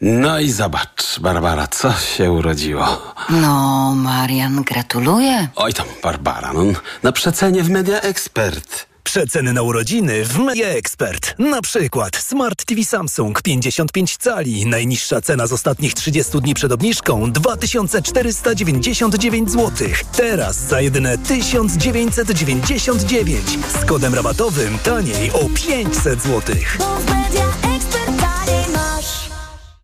No i zobacz, Barbara, co się urodziło. No, Marian, gratuluję. Oj tam, Barbara, no, na przecenie w Media Expert. Przeceny na urodziny w Media Expert. Na przykład Smart TV Samsung 55 cali. Najniższa cena z ostatnich 30 dni przed obniżką 2499 zł. Teraz za jedyne 1999. Z kodem rabatowym taniej o 500 zł.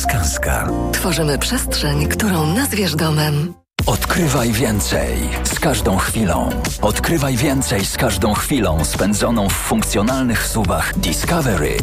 Skanska. Tworzymy przestrzeń, którą nazwiesz domem. Odkrywaj więcej z każdą chwilą. Odkrywaj więcej z każdą chwilą spędzoną w funkcjonalnych suwach Discovery